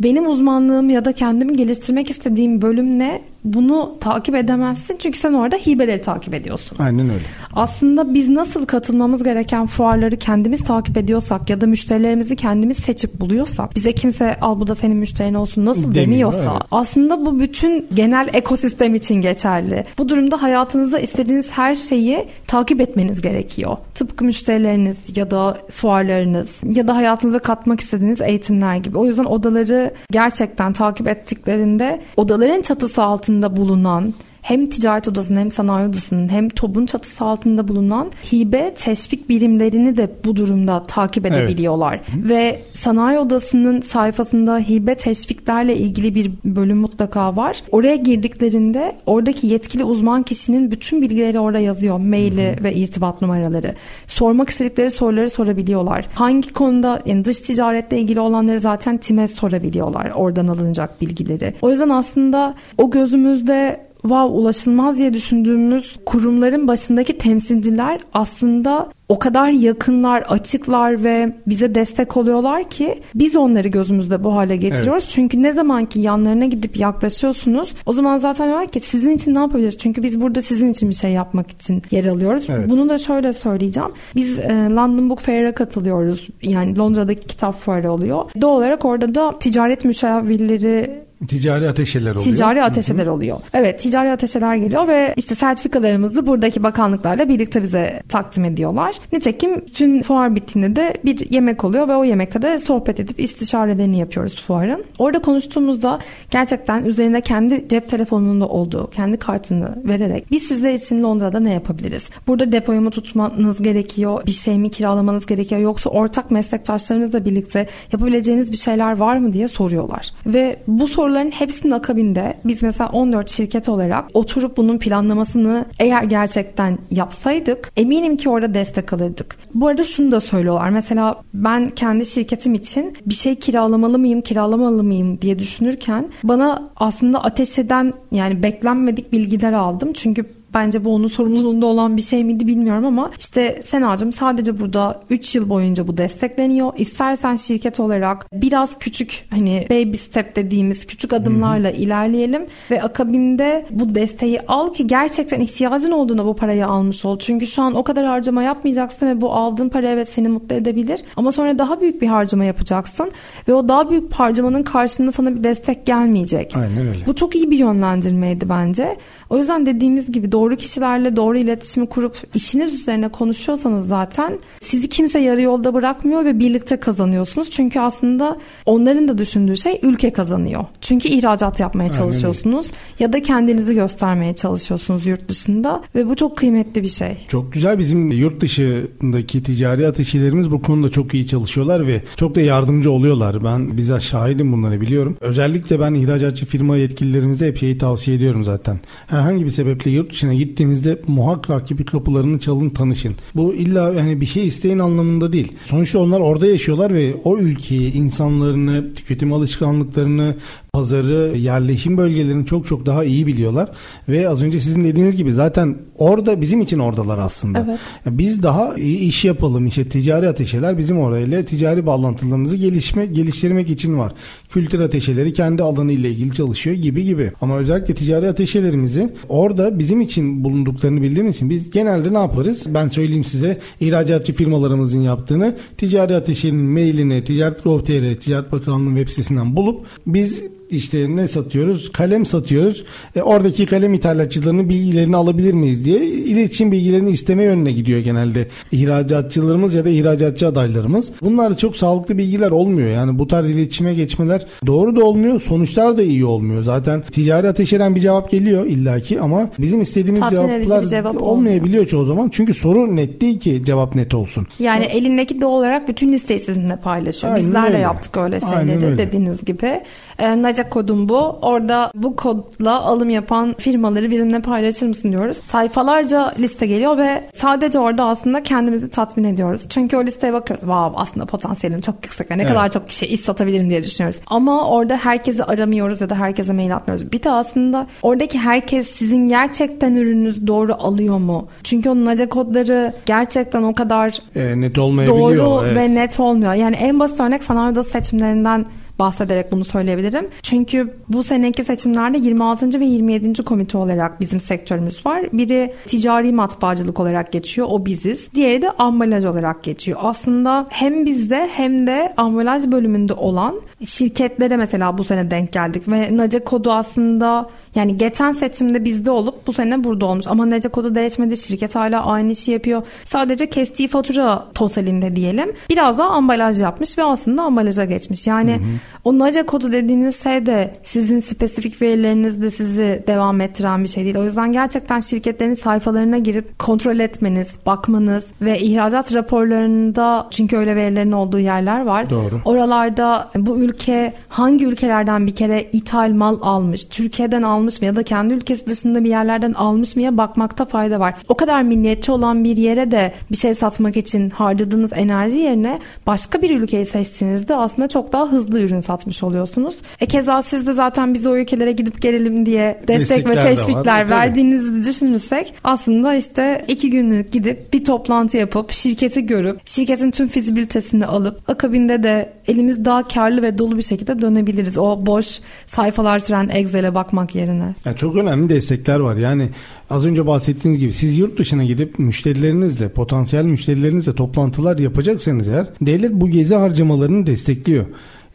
benim uzmanlığım ya da kendimi geliştirmek istediğim bölüm ne bunu takip edemezsin çünkü sen orada hibeleri takip ediyorsun. Aynen öyle. Aslında biz nasıl katılmamız gereken fuarları kendimiz takip ediyorsak ya da müşterilerimizi kendimiz seçip buluyorsak bize kimse al bu da senin müşterin olsun nasıl Demiyor, demiyorsa evet. aslında bu bütün genel ekosistem için geçerli. Bu durumda hayatınızda istediğiniz her şeyi takip etmeniz gerekiyor. Tıpkı müşterileriniz ya da fuarlarınız ya da hayatınıza katmak istediğiniz eğitimler gibi. O yüzden odaları gerçekten takip ettiklerinde odaların çatısı altında bulunan hem ticaret odasının hem sanayi odasının hem TOB'un çatısı altında bulunan hibe teşvik birimlerini de bu durumda takip Evet. edebiliyorlar. Ve sanayi odasının sayfasında hibe teşviklerle ilgili bir bölüm mutlaka var. Oraya girdiklerinde oradaki yetkili uzman kişinin bütün bilgileri orada yazıyor. Maili ve irtibat numaraları. Sormak istedikleri soruları sorabiliyorlar. Hangi konuda yani dış ticaretle ilgili olanları zaten TİM'e sorabiliyorlar. Oradan alınacak bilgileri. O yüzden aslında o gözümüzde wow ulaşılmaz diye düşündüğümüz kurumların başındaki temsilciler aslında o kadar yakınlar, açıklar ve bize destek oluyorlar ki biz onları gözümüzde bu hale getiriyoruz. Çünkü ne zaman ki yanlarına gidip yaklaşıyorsunuz o zaman zaten diyorlar ki sizin için ne yapabiliriz? Çünkü biz burada sizin için bir şey yapmak için yer alıyoruz. Evet. Bunu da şöyle söyleyeceğim. Biz e, London Book Fair'a katılıyoruz. Yani Londra'daki kitap fuarı oluyor. Doğal olarak orada da ticaret müşavirleri Ticari ateşeler oluyor. Ticari ateşeler oluyor. Evet ticari ateşeler geliyor ve işte sertifikalarımızı buradaki bakanlıklarla birlikte bize takdim ediyorlar. Nitekim tüm fuar bittiğinde de bir yemek oluyor ve o yemekte de sohbet edip istişarelerini yapıyoruz fuarın. Orada konuştuğumuzda gerçekten üzerinde kendi cep telefonunun da olduğu, kendi kartını vererek biz sizler için Londra'da ne yapabiliriz? Burada depoyu mu tutmanız gerekiyor? Bir şey mi kiralamanız gerekiyor? Yoksa ortak meslektaşlarınızla birlikte yapabileceğiniz bir şeyler var mı diye soruyorlar. Ve bu soruların hepsinin akabinde biz mesela 14 şirket olarak oturup bunun planlamasını eğer gerçekten yapsaydık eminim ki orada destek alırdık. Bu arada şunu da söylüyorlar. Mesela ben kendi şirketim için bir şey kiralamalı mıyım, kiralamalı mıyım diye düşünürken bana aslında ateş eden yani beklenmedik bilgiler aldım. Çünkü bence bu onun sorumluluğunda olan bir şey miydi bilmiyorum ama işte Senacığım sadece burada 3 yıl boyunca bu destekleniyor. İstersen şirket olarak biraz küçük hani baby step dediğimiz küçük adımlarla Hı-hı. ilerleyelim ve akabinde bu desteği al ki gerçekten ihtiyacın olduğunda bu parayı almış ol. Çünkü şu an o kadar harcama yapmayacaksın ve bu aldığın para evet seni mutlu edebilir ama sonra daha büyük bir harcama yapacaksın ve o daha büyük harcamanın karşılığında sana bir destek gelmeyecek. Aynen öyle. Bu çok iyi bir yönlendirmeydi bence. O yüzden dediğimiz gibi doğru kişilerle doğru iletişimi kurup işiniz üzerine konuşuyorsanız zaten sizi kimse yarı yolda bırakmıyor ve birlikte kazanıyorsunuz. Çünkü aslında onların da düşündüğü şey ülke kazanıyor. Çünkü ihracat yapmaya çalışıyorsunuz ya da kendinizi göstermeye çalışıyorsunuz yurt dışında ve bu çok kıymetli bir şey. Çok güzel bizim yurt dışındaki ticari ateşilerimiz bu konuda çok iyi çalışıyorlar ve çok da yardımcı oluyorlar. Ben bize şahidim bunları biliyorum. Özellikle ben ihracatçı firma yetkililerimize hep şeyi tavsiye ediyorum zaten. Herhangi bir sebeple yurt dışına gittiğinizde muhakkak ki bir kapılarını çalın tanışın. Bu illa yani bir şey isteyin anlamında değil. Sonuçta onlar orada yaşıyorlar ve o ülkeyi, insanlarını, tüketim alışkanlıklarını, pazarı, yerleşim bölgelerini çok çok daha iyi biliyorlar. Ve az önce sizin dediğiniz gibi zaten orada bizim için oradalar aslında. Evet. Biz daha iyi iş yapalım. İşte ticari ateşeler bizim orayla ticari bağlantılarımızı gelişme, geliştirmek için var. Kültür ateşeleri kendi alanı ile ilgili çalışıyor gibi gibi. Ama özellikle ticari ateşelerimizi orada bizim için bulunduklarını bildiğimiz için biz genelde ne yaparız? Ben söyleyeyim size ihracatçı firmalarımızın yaptığını ticari ateşenin mailini ticaret.gov.tr Ticaret Bakanlığı web sitesinden bulup biz işte ne satıyoruz? Kalem satıyoruz. E, oradaki kalem ithalatçılarının bilgilerini alabilir miyiz diye iletişim bilgilerini isteme yönüne gidiyor genelde ihracatçılarımız ya da ihracatçı adaylarımız. Bunlar çok sağlıklı bilgiler olmuyor. Yani bu tarz iletişime geçmeler doğru da olmuyor. Sonuçlar da iyi olmuyor. Zaten ticari ateş eden bir cevap geliyor illaki ama bizim istediğimiz Tatmin cevaplar cevap olmayabiliyor olmuyor. çoğu zaman. Çünkü soru net değil ki cevap net olsun. Yani evet. elindeki de olarak bütün listeyi sizinle paylaşıyor. Aynen Bizler öyle. de yaptık öyle şeyleri dediğiniz gibi. E, Naca kodum bu. Orada bu kodla alım yapan firmaları bizimle paylaşır mısın diyoruz. Sayfalarca liste geliyor ve sadece orada aslında kendimizi tatmin ediyoruz. Çünkü o listeye bakıyoruz. Wow aslında potansiyelim çok yüksek. Ne evet. kadar çok kişi iş satabilirim diye düşünüyoruz. Ama orada herkesi aramıyoruz ya da herkese mail atmıyoruz. Bir de aslında oradaki herkes sizin gerçekten ürününüz doğru alıyor mu? Çünkü onun naca kodları gerçekten o kadar e, net olmayabiliyor. Doğru evet. ve net olmuyor. Yani en basit örnek sanayi odası seçimlerinden bahsederek bunu söyleyebilirim. Çünkü bu seneki seçimlerde 26. ve 27. komite olarak bizim sektörümüz var. Biri ticari matbaacılık olarak geçiyor. O biziz. Diğeri de ambalaj olarak geçiyor. Aslında hem bizde hem de ambalaj bölümünde olan şirketlere mesela bu sene denk geldik ve NACE kodu aslında yani geçen seçimde bizde olup bu sene burada olmuş. Ama nece kodu değişmedi. Şirket hala aynı işi yapıyor. Sadece kestiği fatura totalinde diyelim. Biraz daha ambalaj yapmış ve aslında ambalaja geçmiş. Yani hı hı. o nece kodu dediğiniz şey de sizin spesifik verilerinizde sizi devam ettiren bir şey değil. O yüzden gerçekten şirketlerin sayfalarına girip kontrol etmeniz, bakmanız ve ihracat raporlarında çünkü öyle verilerin olduğu yerler var. Doğru. Oralarda bu ülke hangi ülkelerden bir kere ithal mal almış, Türkiye'den almış almış mı ya da kendi ülkesi dışında bir yerlerden almış mıya bakmakta fayda var. O kadar milliyetçi olan bir yere de bir şey satmak için harcadığınız enerji yerine başka bir ülkeyi seçtiğinizde aslında çok daha hızlı ürün satmış oluyorsunuz. E keza siz de zaten biz o ülkelere gidip gelelim diye destek Destekler ve teşvikler verdiğinizi düşünürsek aslında işte iki günlük gidip bir toplantı yapıp şirketi görüp şirketin tüm fizibilitesini alıp akabinde de elimiz daha karlı ve dolu bir şekilde dönebiliriz. O boş sayfalar süren Excel'e bakmak yerine üzerine. Yani çok önemli destekler var. Yani az önce bahsettiğiniz gibi siz yurt dışına gidip müşterilerinizle, potansiyel müşterilerinizle toplantılar yapacaksanız eğer devlet bu gezi harcamalarını destekliyor.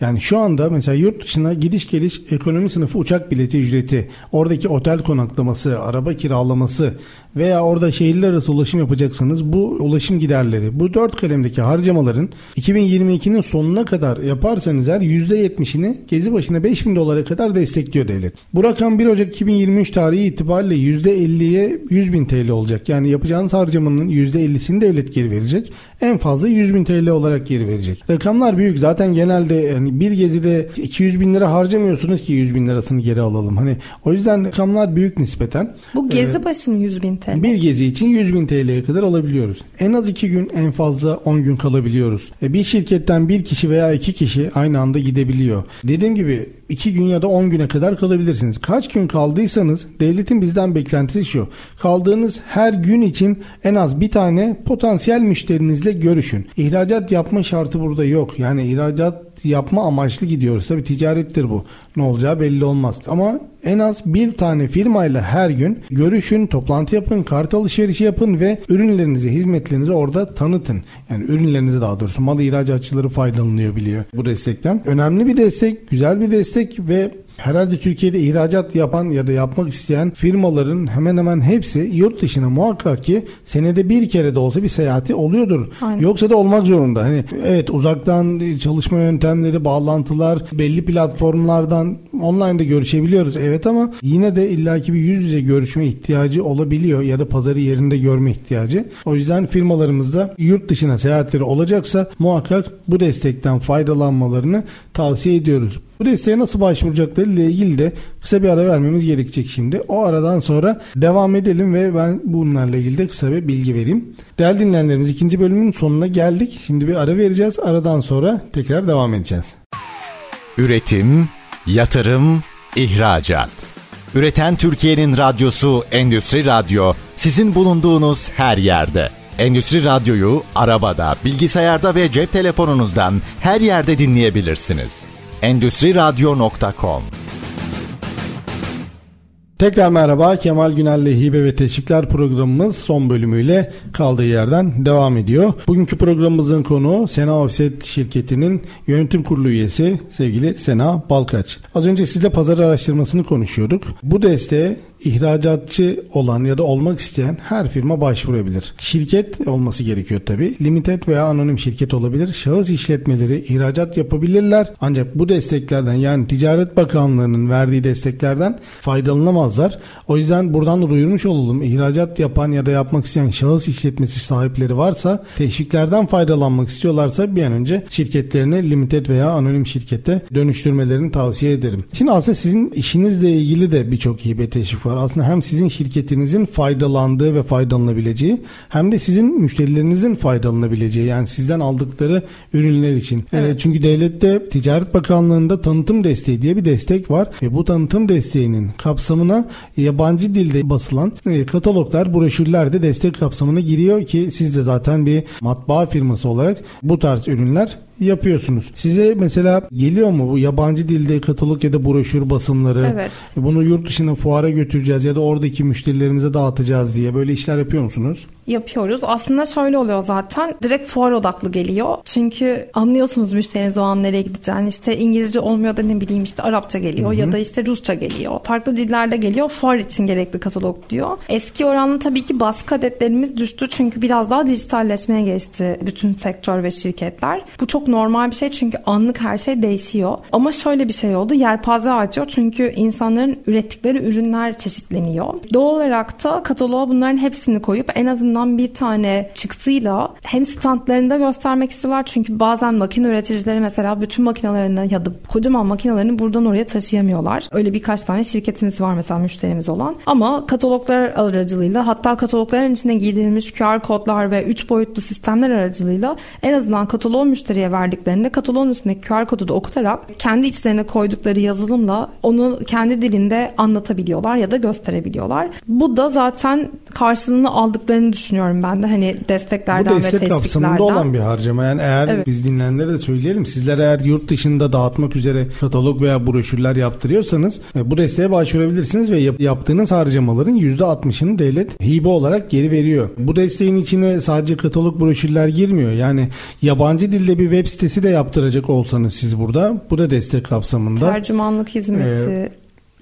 Yani şu anda mesela yurt dışına gidiş geliş ekonomi sınıfı uçak bileti ücreti, oradaki otel konaklaması, araba kiralaması veya orada şehirler arası ulaşım yapacaksanız bu ulaşım giderleri, bu dört kalemdeki harcamaların 2022'nin sonuna kadar yaparsanız eğer %70'ini gezi başına 5000 dolara kadar destekliyor devlet. Bu rakam 1 Ocak 2023 tarihi itibariyle %50'ye 100 bin TL olacak. Yani yapacağınız harcamanın %50'sini devlet geri verecek. En fazla 100 bin TL olarak geri verecek. Rakamlar büyük. Zaten genelde yani bir gezide 200 bin lira harcamıyorsunuz ki 100 bin lirasını geri alalım. Hani o yüzden rakamlar büyük nispeten. Bu gezi ee, başı mı 100 bin TL? TL. Bir gezi için 100 bin TL'ye kadar alabiliyoruz. En az 2 gün en fazla 10 gün kalabiliyoruz. E bir şirketten bir kişi veya iki kişi aynı anda gidebiliyor. Dediğim gibi 2 gün ya da 10 güne kadar kalabilirsiniz. Kaç gün kaldıysanız devletin bizden beklentisi şu. Kaldığınız her gün için en az bir tane potansiyel müşterinizle görüşün. İhracat yapma şartı burada yok. Yani ihracat yapma amaçlı gidiyoruz. Tabi ticarettir bu. Ne olacağı belli olmaz. Ama en az bir tane firmayla her gün görüşün, toplantı yapın, kart alışverişi yapın ve ürünlerinizi, hizmetlerinizi orada tanıtın. Yani ürünlerinizi daha doğrusu mal ihracatçıları faydalanıyor biliyor bu destekten. Önemli bir destek, güzel bir destek ve Herhalde Türkiye'de ihracat yapan ya da yapmak isteyen firmaların hemen hemen hepsi yurt dışına muhakkak ki senede bir kere de olsa bir seyahati oluyordur. Aynen. Yoksa da olmak zorunda. Hani evet uzaktan çalışma yöntemleri, bağlantılar, belli platformlardan online'da görüşebiliyoruz. Evet ama yine de illaki bir yüz yüze görüşme ihtiyacı olabiliyor ya da pazarı yerinde görme ihtiyacı. O yüzden firmalarımızda yurt dışına seyahatleri olacaksa muhakkak bu destekten faydalanmalarını tavsiye ediyoruz. Bu desteğe nasıl başvuracakları ile ilgili de kısa bir ara vermemiz gerekecek şimdi. O aradan sonra devam edelim ve ben bunlarla ilgili de kısa bir bilgi vereyim. Değerli dinleyenlerimiz ikinci bölümün sonuna geldik. Şimdi bir ara vereceğiz. Aradan sonra tekrar devam edeceğiz. Üretim, yatırım, ihracat. Üreten Türkiye'nin radyosu Endüstri Radyo sizin bulunduğunuz her yerde. Endüstri Radyo'yu arabada, bilgisayarda ve cep telefonunuzdan her yerde dinleyebilirsiniz endüstriradyo.com Tekrar merhaba Kemal Günel'le Hibe ve Teşvikler programımız son bölümüyle kaldığı yerden devam ediyor. Bugünkü programımızın konuğu Sena Offset şirketinin yönetim kurulu üyesi sevgili Sena Balkaç. Az önce sizle pazar araştırmasını konuşuyorduk. Bu desteğe ihracatçı olan ya da olmak isteyen her firma başvurabilir. Şirket olması gerekiyor tabi. Limited veya anonim şirket olabilir. Şahıs işletmeleri ihracat yapabilirler. Ancak bu desteklerden yani Ticaret Bakanlığı'nın verdiği desteklerden faydalanamazlar. O yüzden buradan da duyurmuş olalım. İhracat yapan ya da yapmak isteyen şahıs işletmesi sahipleri varsa teşviklerden faydalanmak istiyorlarsa bir an önce şirketlerini limited veya anonim şirkete dönüştürmelerini tavsiye ederim. Şimdi aslında sizin işinizle ilgili de birçok hibe teşvik var. Aslında hem sizin şirketinizin faydalandığı ve faydalanabileceği hem de sizin müşterilerinizin faydalanabileceği yani sizden aldıkları ürünler için. Evet. E, çünkü devlette Ticaret Bakanlığı'nda tanıtım desteği diye bir destek var ve bu tanıtım desteğinin kapsamına yabancı dilde basılan e, kataloglar, broşürler de destek kapsamına giriyor ki siz de zaten bir matbaa firması olarak bu tarz ürünler yapıyorsunuz. Size mesela geliyor mu bu yabancı dilde katalog ya da broşür basımları? Evet. Bunu yurt dışına fuara götüreceğiz ya da oradaki müşterilerimize dağıtacağız diye böyle işler yapıyor musunuz? Yapıyoruz. Aslında şöyle oluyor zaten. Direkt fuar odaklı geliyor. Çünkü anlıyorsunuz müşteriniz o an nereye gideceğini. İşte İngilizce olmuyor da ne bileyim işte Arapça geliyor Hı-hı. ya da işte Rusça geliyor. Farklı dillerde geliyor. Fuar için gerekli katalog diyor. Eski oranla tabii ki baskı adetlerimiz düştü. Çünkü biraz daha dijitalleşmeye geçti bütün sektör ve şirketler. Bu çok normal bir şey çünkü anlık her şey değişiyor. Ama şöyle bir şey oldu. Yelpaze artıyor çünkü insanların ürettikleri ürünler çeşitleniyor. Doğal olarak da kataloğa bunların hepsini koyup en azından bir tane çıktıyla hem standlarında göstermek istiyorlar çünkü bazen makine üreticileri mesela bütün makinelerini ya da kocaman makinelerini buradan oraya taşıyamıyorlar. Öyle birkaç tane şirketimiz var mesela müşterimiz olan. Ama kataloglar aracılığıyla hatta katalogların içine giydirilmiş QR kodlar ve 3 boyutlu sistemler aracılığıyla en azından kataloğu müşteriye verdiklerinde kataloğun üstündeki QR kodu da okutarak kendi içlerine koydukları yazılımla onu kendi dilinde anlatabiliyorlar ya da gösterebiliyorlar. Bu da zaten karşılığını aldıklarını düşünüyorum ben de hani desteklerden Bu destek ve teşviklerden. kapsamında olan bir harcama. Yani eğer evet. biz dinleyenlere de söyleyelim. Sizler eğer yurt dışında dağıtmak üzere katalog veya broşürler yaptırıyorsanız e, bu desteğe başvurabilirsiniz ve yaptığınız harcamaların %60'ını devlet hibe olarak geri veriyor. Bu desteğin içine sadece katalog broşürler girmiyor. Yani yabancı dilde bir web sitesi de yaptıracak olsanız siz burada bu da destek kapsamında. Tercümanlık hizmeti. Ee,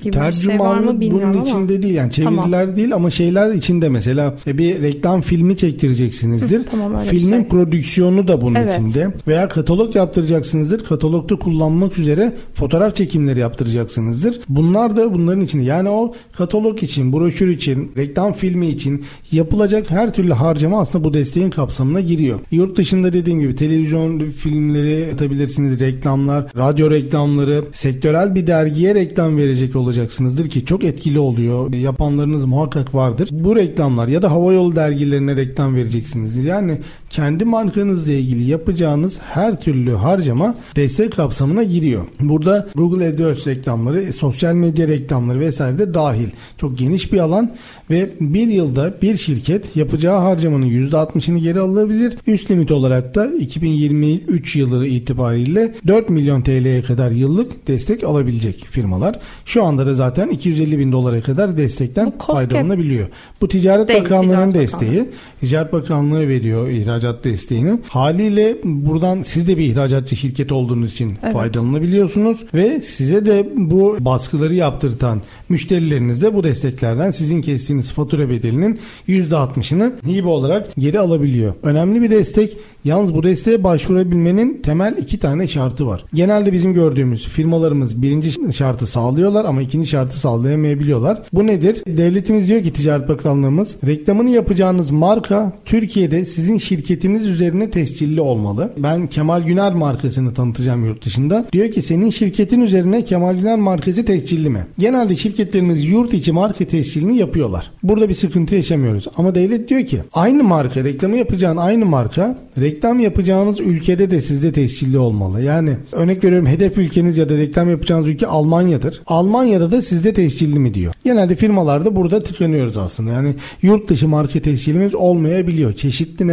gibi Tercümanlık bir şey var mı bilmiyorum bunun ama. içinde değil yani çeviriler tamam. değil ama şeyler içinde mesela e, bir reklam filmi çektireceksinizdir. tamam, Filmin şey. prodüksiyonu da bunun evet. içinde veya katalog yaptıracaksınızdır. Katalogda kullanmak üzere fotoğraf çekimleri yaptıracaksınızdır. Bunlar da bunların içinde. Yani o katalog için, broşür için, reklam filmi için yapılacak her türlü harcama aslında bu desteğin kapsamına giriyor. Yurt dışında dediğim gibi televizyon filmleri atabilirsiniz, reklamlar, radyo reklamları, sektörel bir dergiye reklam verecek olur olacaksınızdır ki çok etkili oluyor. Yapanlarınız muhakkak vardır. Bu reklamlar ya da havayolu dergilerine reklam vereceksinizdir. Yani kendi markanızla ilgili yapacağınız her türlü harcama destek kapsamına giriyor. Burada Google AdWords reklamları, sosyal medya reklamları vesaire de dahil. Çok geniş bir alan ve bir yılda bir şirket yapacağı harcamanın %60'ını geri alabilir. Üst limit olarak da 2023 yılı itibariyle 4 milyon TL'ye kadar yıllık destek alabilecek firmalar. Şu anda da zaten 250 bin dolara kadar destekten faydalanabiliyor. Bu Ticaret Değil, Bakanlığı'nın desteği. Bakanlığı. Ticaret Bakanlığı veriyor ihracat desteğini. Haliyle buradan siz de bir ihracatçı şirket olduğunuz için evet. faydalanabiliyorsunuz ve size de bu baskıları yaptırtan müşterileriniz de bu desteklerden sizin kestiğiniz fatura bedelinin %60'ını hibe olarak geri alabiliyor. Önemli bir destek. Yalnız bu desteğe başvurabilmenin temel iki tane şartı var. Genelde bizim gördüğümüz firmalarımız birinci şartı sağlıyorlar ama ikinci şartı sağlayamayabiliyorlar. Bu nedir? Devletimiz diyor ki Ticaret Bakanlığımız reklamını yapacağınız marka Türkiye'de sizin şirketiniz üzerine tescilli olmalı. Ben Kemal Güner markasını tanıtacağım yurt dışında. Diyor ki senin şirketin üzerine Kemal Güner markası tescilli mi? Genelde şirketlerimiz yurt içi marka tescilini yapıyorlar. Burada bir sıkıntı yaşamıyoruz. Ama devlet diyor ki aynı marka reklamı yapacağın aynı marka reklam yapacağınız ülkede de sizde tescilli olmalı. Yani örnek veriyorum hedef ülkeniz ya da reklam yapacağınız ülke Almanya'dır. Almanya'da da sizde tescilli mi diyor. Genelde firmalarda burada tıkanıyoruz aslında. Yani yurt dışı marka tescilimiz olmayabiliyor çeşitli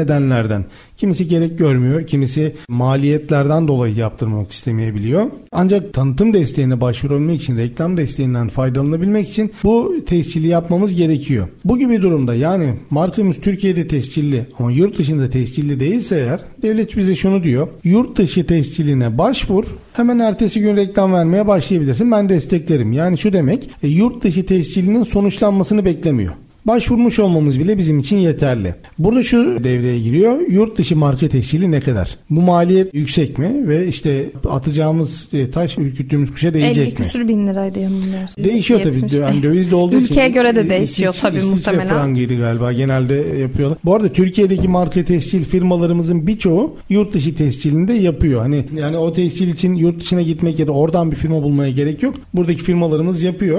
nedenlerden. Kimisi gerek görmüyor, kimisi maliyetlerden dolayı yaptırmak istemeyebiliyor. Ancak tanıtım desteğine başvurabilmek için, reklam desteğinden faydalanabilmek için bu tescili yapmamız gerekiyor. Bu gibi durumda yani markamız Türkiye'de tescilli ama yurt dışında tescilli değilse eğer devlet bize şunu diyor. Yurt dışı tesciline başvur hemen ertesi gün reklam vermeye başlayabilirsin. Ben desteklerim. Yani şu demek e, yurt dışı tescilinin sonuçlanmasını beklemiyor başvurmuş olmamız bile bizim için yeterli. Burada şu devreye giriyor. Yurt dışı marka tescili ne kadar? Bu maliyet yüksek mi? Ve işte atacağımız e, taş ürküttüğümüz kuşa değecek 50 mi? 50 küsür bin liraydı yanılmıyorsun. Değişiyor tabii. Yani dövizde olduğu [laughs] için. Ülkeye göre de değişiyor İsviçre, tabii İsviçre muhtemelen. frangıydı galiba. Genelde yapıyorlar. Bu arada Türkiye'deki marka tescil firmalarımızın birçoğu yurt dışı tescilinde yapıyor. Hani yani o tescil için yurt dışına gitmek ya da oradan bir firma bulmaya gerek yok. Buradaki firmalarımız yapıyor.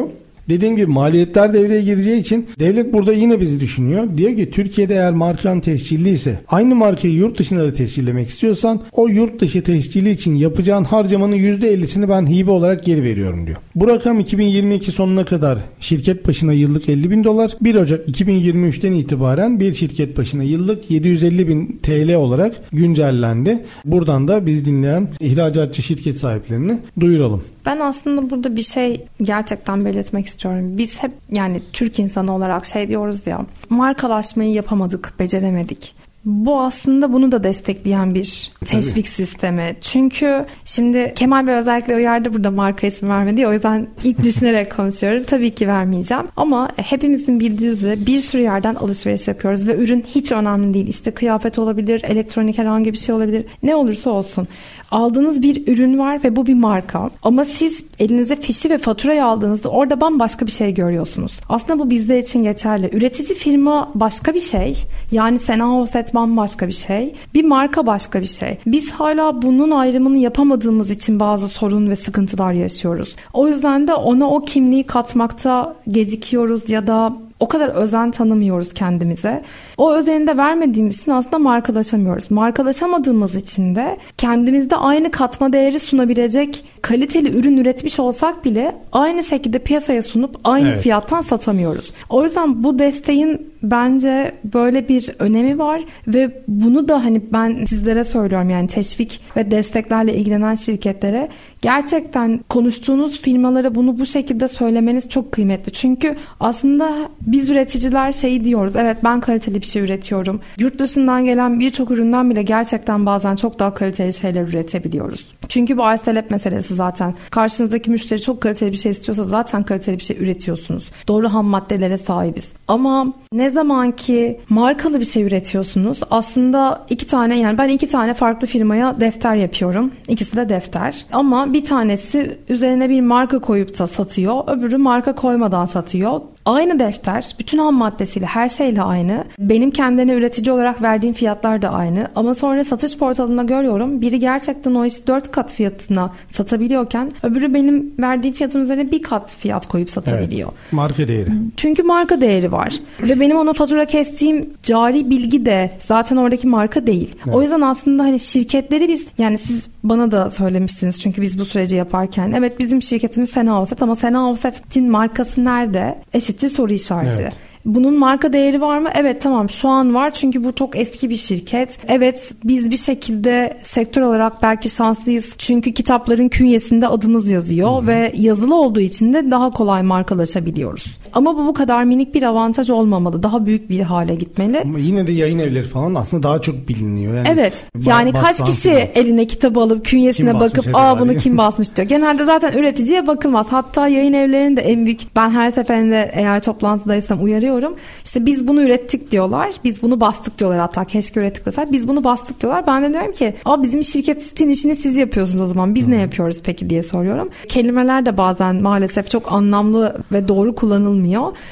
Dediğim gibi maliyetler devreye gireceği için devlet burada yine bizi düşünüyor. Diyor ki Türkiye'de eğer markan tescilli ise aynı markayı yurt dışında da tescillemek istiyorsan o yurt dışı tescili için yapacağın harcamanın %50'sini ben hibe olarak geri veriyorum diyor. Bu rakam 2022 sonuna kadar şirket başına yıllık 50 bin dolar. 1 Ocak 2023'ten itibaren bir şirket başına yıllık 750 bin TL olarak güncellendi. Buradan da biz dinleyen ihracatçı şirket sahiplerini duyuralım. Ben aslında burada bir şey gerçekten belirtmek istiyorum. Biz hep yani Türk insanı olarak şey diyoruz ya markalaşmayı yapamadık, beceremedik. Bu aslında bunu da destekleyen bir teşvik Tabii. sistemi. Çünkü şimdi Kemal Bey özellikle uyardı burada marka ismi vermedi. O yüzden ilk düşünerek [laughs] konuşuyorum. Tabii ki vermeyeceğim. Ama hepimizin bildiği üzere bir sürü yerden alışveriş yapıyoruz ve ürün hiç önemli değil. İşte kıyafet olabilir, elektronik herhangi bir şey olabilir. Ne olursa olsun aldığınız bir ürün var ve bu bir marka. Ama siz elinize fişi ve faturayı aldığınızda orada bambaşka bir şey görüyorsunuz. Aslında bu bizler için geçerli. Üretici firma başka bir şey. Yani Sena Offset bambaşka bir şey. Bir marka başka bir şey. Biz hala bunun ayrımını yapamadığımız için bazı sorun ve sıkıntılar yaşıyoruz. O yüzden de ona o kimliği katmakta gecikiyoruz ya da o kadar özen tanımıyoruz kendimize. O özeni de vermediğimiz için aslında markalaşamıyoruz. Markalaşamadığımız için de kendimizde aynı katma değeri sunabilecek kaliteli ürün üretmiş olsak bile aynı şekilde piyasaya sunup aynı evet. fiyattan satamıyoruz. O yüzden bu desteğin bence böyle bir önemi var ve bunu da hani ben sizlere söylüyorum yani teşvik ve desteklerle ilgilenen şirketlere gerçekten konuştuğunuz firmalara bunu bu şekilde söylemeniz çok kıymetli. Çünkü aslında biz üreticiler şey diyoruz evet ben kaliteli bir şey üretiyorum. Yurt dışından gelen birçok üründen bile gerçekten bazen çok daha kaliteli şeyler üretebiliyoruz. Çünkü bu arz talep meselesi zaten. Karşınızdaki müşteri çok kaliteli bir şey istiyorsa zaten kaliteli bir şey üretiyorsunuz. Doğru ham maddelere sahibiz. Ama ne zaman ki markalı bir şey üretiyorsunuz aslında iki tane yani ben iki tane farklı firmaya defter yapıyorum. İkisi de defter. Ama bir tanesi üzerine bir marka koyup da satıyor. Öbürü marka koymadan satıyor. Aynı defter, bütün ham maddesiyle, her şeyle aynı. Benim kendine üretici olarak verdiğim fiyatlar da aynı. Ama sonra satış portalında görüyorum. Biri gerçekten o işi 4 kat fiyatına satabiliyorken öbürü benim verdiğim fiyatın üzerine bir kat fiyat koyup satabiliyor. Evet, marka değeri. Çünkü marka değeri var. Ve benim ona fatura kestiğim cari bilgi de zaten oradaki marka değil. Evet. O yüzden aslında hani şirketleri biz yani siz bana da söylemiştiniz çünkü biz bu süreci yaparken evet bizim şirketimiz Sena Offset ama Sena Offset'in markası nerede? Eşittir soru işareti. Evet. Bunun marka değeri var mı? Evet tamam şu an var çünkü bu çok eski bir şirket. Evet biz bir şekilde sektör olarak belki şanslıyız. Çünkü kitapların künyesinde adımız yazıyor Hı-hı. ve yazılı olduğu için de daha kolay markalaşabiliyoruz. Ama bu bu kadar minik bir avantaj olmamalı. Daha büyük bir hale gitmeli. Ama yine de yayın evleri falan aslında daha çok biliniyor. Yani evet. Yani kaç kişi falan. eline kitabı alıp künyesine bakıp aa bunu kim basmış diyor. Genelde zaten üreticiye bakılmaz. Hatta yayın evlerinin de en büyük ben her seferinde eğer toplantıdaysam uyarıyorum. İşte biz bunu ürettik diyorlar. Biz bunu bastık diyorlar hatta. Keşke ürettik deseler. Biz bunu bastık diyorlar. Ben de diyorum ki Aa, bizim şirketin işini siz yapıyorsunuz o zaman. Biz hmm. ne yapıyoruz peki diye soruyorum. Kelimeler de bazen maalesef çok anlamlı ve doğru kullanılmıyor.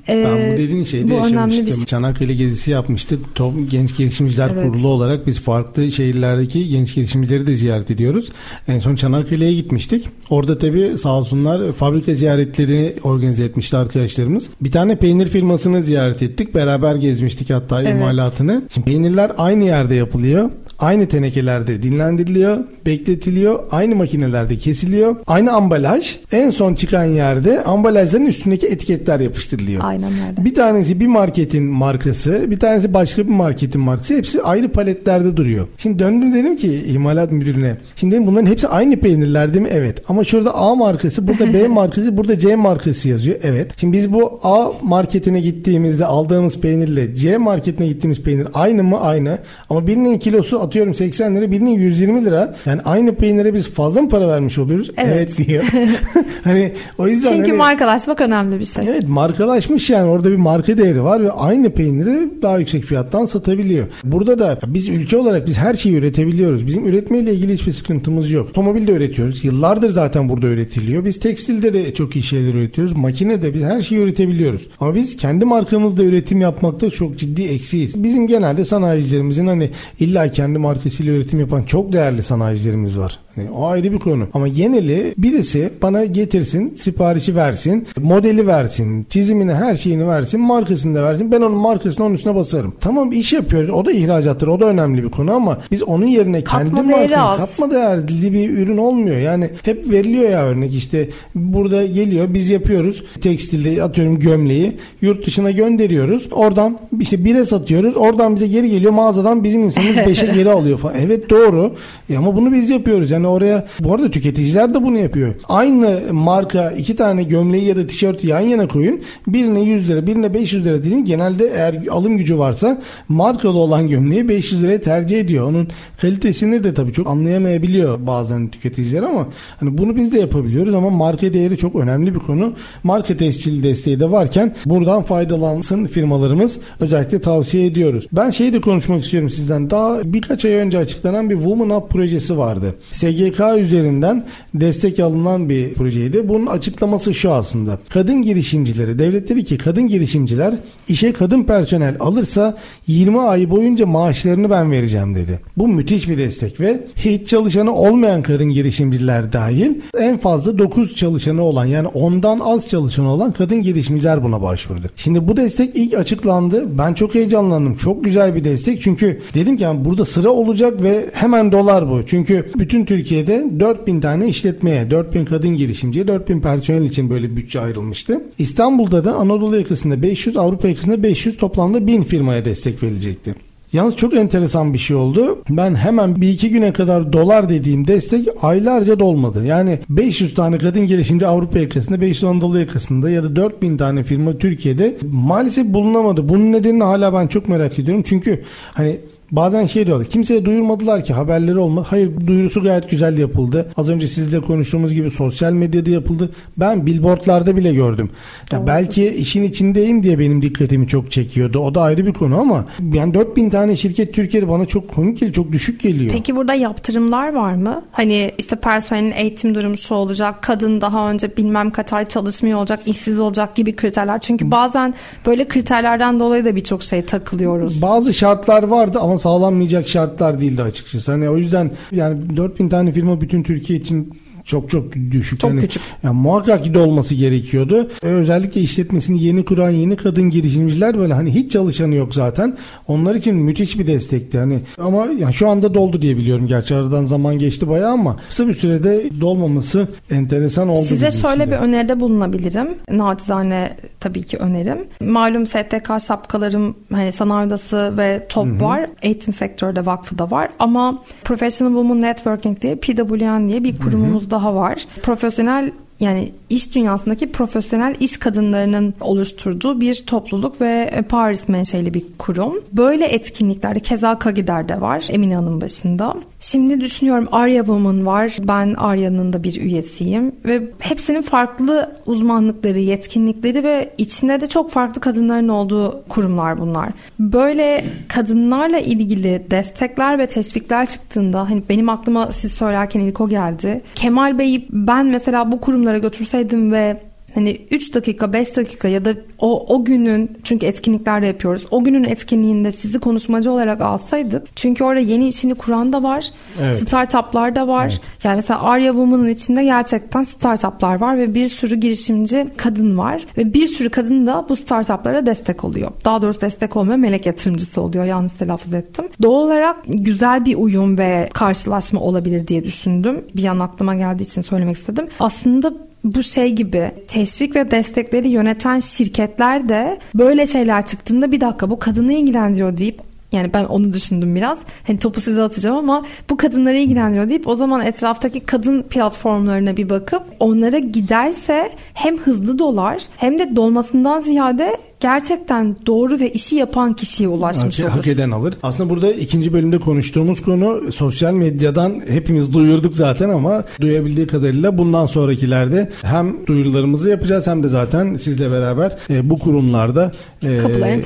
Ee, ben bu dediğin şeyde bu yaşamıştım. Bir... Çanakkale gezisi yapmıştık. Top, Genç Gelişimciler evet. Kurulu olarak biz farklı şehirlerdeki genç gelişimcileri de ziyaret ediyoruz. En son Çanakkale'ye gitmiştik. Orada tabii sağ olsunlar fabrika ziyaretleri organize etmişti arkadaşlarımız. Bir tane peynir firmasını ziyaret ettik. Beraber gezmiştik hatta evet. imalatını. Şimdi peynirler aynı yerde yapılıyor aynı tenekelerde dinlendiriliyor, bekletiliyor, aynı makinelerde kesiliyor. Aynı ambalaj en son çıkan yerde ambalajların üstündeki etiketler yapıştırılıyor. Aynen öyle. Bir tanesi bir marketin markası, bir tanesi başka bir marketin markası. Hepsi ayrı paletlerde duruyor. Şimdi döndüm dedim ki imalat müdürüne. Şimdi dedim bunların hepsi aynı peynirler değil mi? Evet. Ama şurada A markası, burada B [laughs] markası, burada C markası yazıyor. Evet. Şimdi biz bu A marketine gittiğimizde aldığımız peynirle C marketine gittiğimiz peynir aynı mı? Aynı. Ama birinin kilosu atıyorum 80 lira birinin 120 lira. Yani aynı peynire biz fazla mı para vermiş oluyoruz? Evet, evet diyor. [laughs] hani o yüzden Çünkü hani, markalaşmak önemli bir şey. Evet markalaşmış yani orada bir marka değeri var ve aynı peyniri daha yüksek fiyattan satabiliyor. Burada da biz ülke olarak biz her şeyi üretebiliyoruz. Bizim üretmeyle ilgili hiçbir sıkıntımız yok. Otomobil de üretiyoruz. Yıllardır zaten burada üretiliyor. Biz tekstilde de çok iyi şeyler üretiyoruz. Makinede biz her şeyi üretebiliyoruz. Ama biz kendi markamızda üretim yapmakta çok ciddi eksiyiz. Bizim genelde sanayicilerimizin hani illa kendi markasıyla üretim yapan çok değerli sanayicilerimiz var. Yani o ayrı bir konu. Ama geneli birisi bana getirsin, siparişi versin, modeli versin, çizimini, her şeyini versin, markasını da versin. Ben onun markasını onun üstüne basarım. Tamam iş yapıyoruz. O da ihracattır. O da önemli bir konu ama biz onun yerine kendi markamız katma değerli bir ürün olmuyor. Yani hep veriliyor ya örnek işte burada geliyor biz yapıyoruz tekstilde atıyorum gömleği yurt dışına gönderiyoruz. Oradan işte bire satıyoruz. Oradan bize geri geliyor mağazadan bizim insanımız beşe [laughs] geri alıyor falan. Evet doğru. E ama bunu biz yapıyoruz. Yani oraya bu arada tüketiciler de bunu yapıyor. Aynı marka iki tane gömleği ya da tişört yan yana koyun. Birine 100 lira birine 500 lira deyin. Genelde eğer alım gücü varsa markalı olan gömleği 500 liraya tercih ediyor. Onun kalitesini de tabii çok anlayamayabiliyor bazen tüketiciler ama hani bunu biz de yapabiliyoruz ama marka değeri çok önemli bir konu. Marka tescil desteği de varken buradan faydalansın firmalarımız özellikle tavsiye ediyoruz. Ben şeyi de konuşmak istiyorum sizden. Daha birkaç ay önce açıklanan bir Woman Up projesi vardı. SGK üzerinden destek alınan bir projeydi. Bunun açıklaması şu aslında. Kadın girişimcileri, devlet dedi ki kadın girişimciler işe kadın personel alırsa 20 ay boyunca maaşlarını ben vereceğim dedi. Bu müthiş bir destek ve hiç çalışanı olmayan kadın girişimciler dahil en fazla 9 çalışanı olan yani ondan az çalışanı olan kadın girişimciler buna başvurdu. Şimdi bu destek ilk açıklandı. Ben çok heyecanlandım. Çok güzel bir destek. Çünkü dedim ki yani burada sıra olacak ve hemen dolar bu. Çünkü bütün Türkiye'de 4000 tane işletmeye, 4000 kadın girişimciye, 4000 personel için böyle bütçe ayrılmıştı. İstanbul'da da Anadolu yakasında 500, Avrupa yakasında 500 toplamda 1000 firmaya destek verilecekti. Yalnız çok enteresan bir şey oldu. Ben hemen bir iki güne kadar dolar dediğim destek aylarca dolmadı. Yani 500 tane kadın girişimci Avrupa yakasında, 500 Anadolu yakasında ya da 4000 tane firma Türkiye'de maalesef bulunamadı. Bunun nedenini hala ben çok merak ediyorum. Çünkü hani Bazen şey diyorlar. Kimseye duyurmadılar ki haberleri olmadı. Hayır duyurusu gayet güzel yapıldı. Az önce sizle konuştuğumuz gibi sosyal medyada yapıldı. Ben billboardlarda bile gördüm. Ya belki işin içindeyim diye benim dikkatimi çok çekiyordu. O da ayrı bir konu ama yani 4000 tane şirket Türkiye'de bana çok komik geliyor. Çok düşük geliyor. Peki burada yaptırımlar var mı? Hani işte personelin eğitim durumu şu olacak. Kadın daha önce bilmem kaç ay çalışmıyor olacak, işsiz olacak gibi kriterler. Çünkü bazen böyle kriterlerden dolayı da birçok şey takılıyoruz. Bazı şartlar vardı ama sağlanmayacak şartlar değildi açıkçası. Hani o yüzden yani 4000 tane firma bütün Türkiye için çok çok düşük. Çok yani, küçük. Yani muhakkak ki de olması gerekiyordu. E, özellikle işletmesini yeni kuran yeni kadın girişimciler böyle hani hiç çalışanı yok zaten. Onlar için müthiş bir destekti. Hani ama yani şu anda doldu diye biliyorum. Gerçi aradan zaman geçti bayağı ama kısa bir sürede dolmaması enteresan oldu. Size şöyle bir de. öneride bulunabilirim. Nacizane tabii ki önerim. Malum STK şapkalarım hani sanayi odası ve TOP var. Eğitim sektörde vakfı da var. Ama Professional Women Networking diye PWN diye bir kurumumuz daha var. Profesyonel yani iş dünyasındaki profesyonel iş kadınlarının oluşturduğu bir topluluk ve Paris menşeli bir kurum. Böyle etkinliklerde keza Kagider de var Emine Hanım başında. Şimdi düşünüyorum Arya Woman var. Ben Arya'nın da bir üyesiyim ve hepsinin farklı uzmanlıkları, yetkinlikleri ve içinde de çok farklı kadınların olduğu kurumlar bunlar. Böyle kadınlarla ilgili destekler ve teşvikler çıktığında hani benim aklıma siz söylerken ilk o geldi. Kemal Bey'i ben mesela bu kurumlara götürseydim ve Hani 3 dakika 5 dakika ya da o, o günün çünkü etkinlikler de yapıyoruz. O günün etkinliğinde sizi konuşmacı olarak alsaydık. Çünkü orada yeni işini kuran da var. Evet. Startuplar da var. Yani mesela Arya Woman'ın içinde gerçekten startuplar var ve bir sürü girişimci kadın var. Ve bir sürü kadın da bu startuplara destek oluyor. Daha doğrusu destek olmuyor melek yatırımcısı oluyor. Yanlış telaffuz ettim. Doğal olarak güzel bir uyum ve karşılaşma olabilir diye düşündüm. Bir an aklıma geldiği için söylemek istedim. Aslında bu şey gibi teşvik ve destekleri yöneten şirketler de böyle şeyler çıktığında bir dakika bu kadını ilgilendiriyor deyip yani ben onu düşündüm biraz. Hani topu size atacağım ama bu kadınları ilgilendiriyor deyip o zaman etraftaki kadın platformlarına bir bakıp onlara giderse hem hızlı dolar hem de dolmasından ziyade gerçekten doğru ve işi yapan kişiye ulaşmış Hak, olur. hak eden alır. Aslında burada ikinci bölümde konuştuğumuz konu sosyal medyadan hepimiz duyurduk zaten ama duyabildiği kadarıyla bundan sonrakilerde hem duyurularımızı yapacağız hem de zaten sizle beraber e, bu kurumlarda e,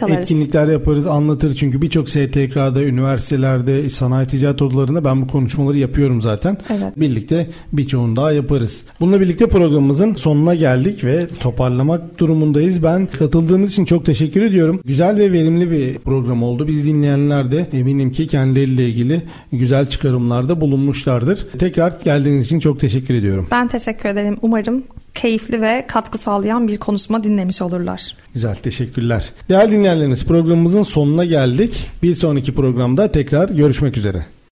etkinlikler yaparız, anlatır çünkü birçok STK'da, üniversitelerde, sanayi ticaret odalarında ben bu konuşmaları yapıyorum zaten. Evet. Birlikte birçoğunu daha yaparız. Bununla birlikte programımızın sonuna geldik ve toparlamak durumundayız. Ben katıldığınız için çok teşekkür ediyorum. Güzel ve verimli bir program oldu. Biz dinleyenler de eminim ki kendileriyle ilgili güzel çıkarımlarda bulunmuşlardır. Tekrar geldiğiniz için çok teşekkür ediyorum. Ben teşekkür ederim. Umarım keyifli ve katkı sağlayan bir konuşma dinlemiş olurlar. Güzel teşekkürler. Değerli dinleyenlerimiz programımızın sonuna geldik. Bir sonraki programda tekrar görüşmek üzere.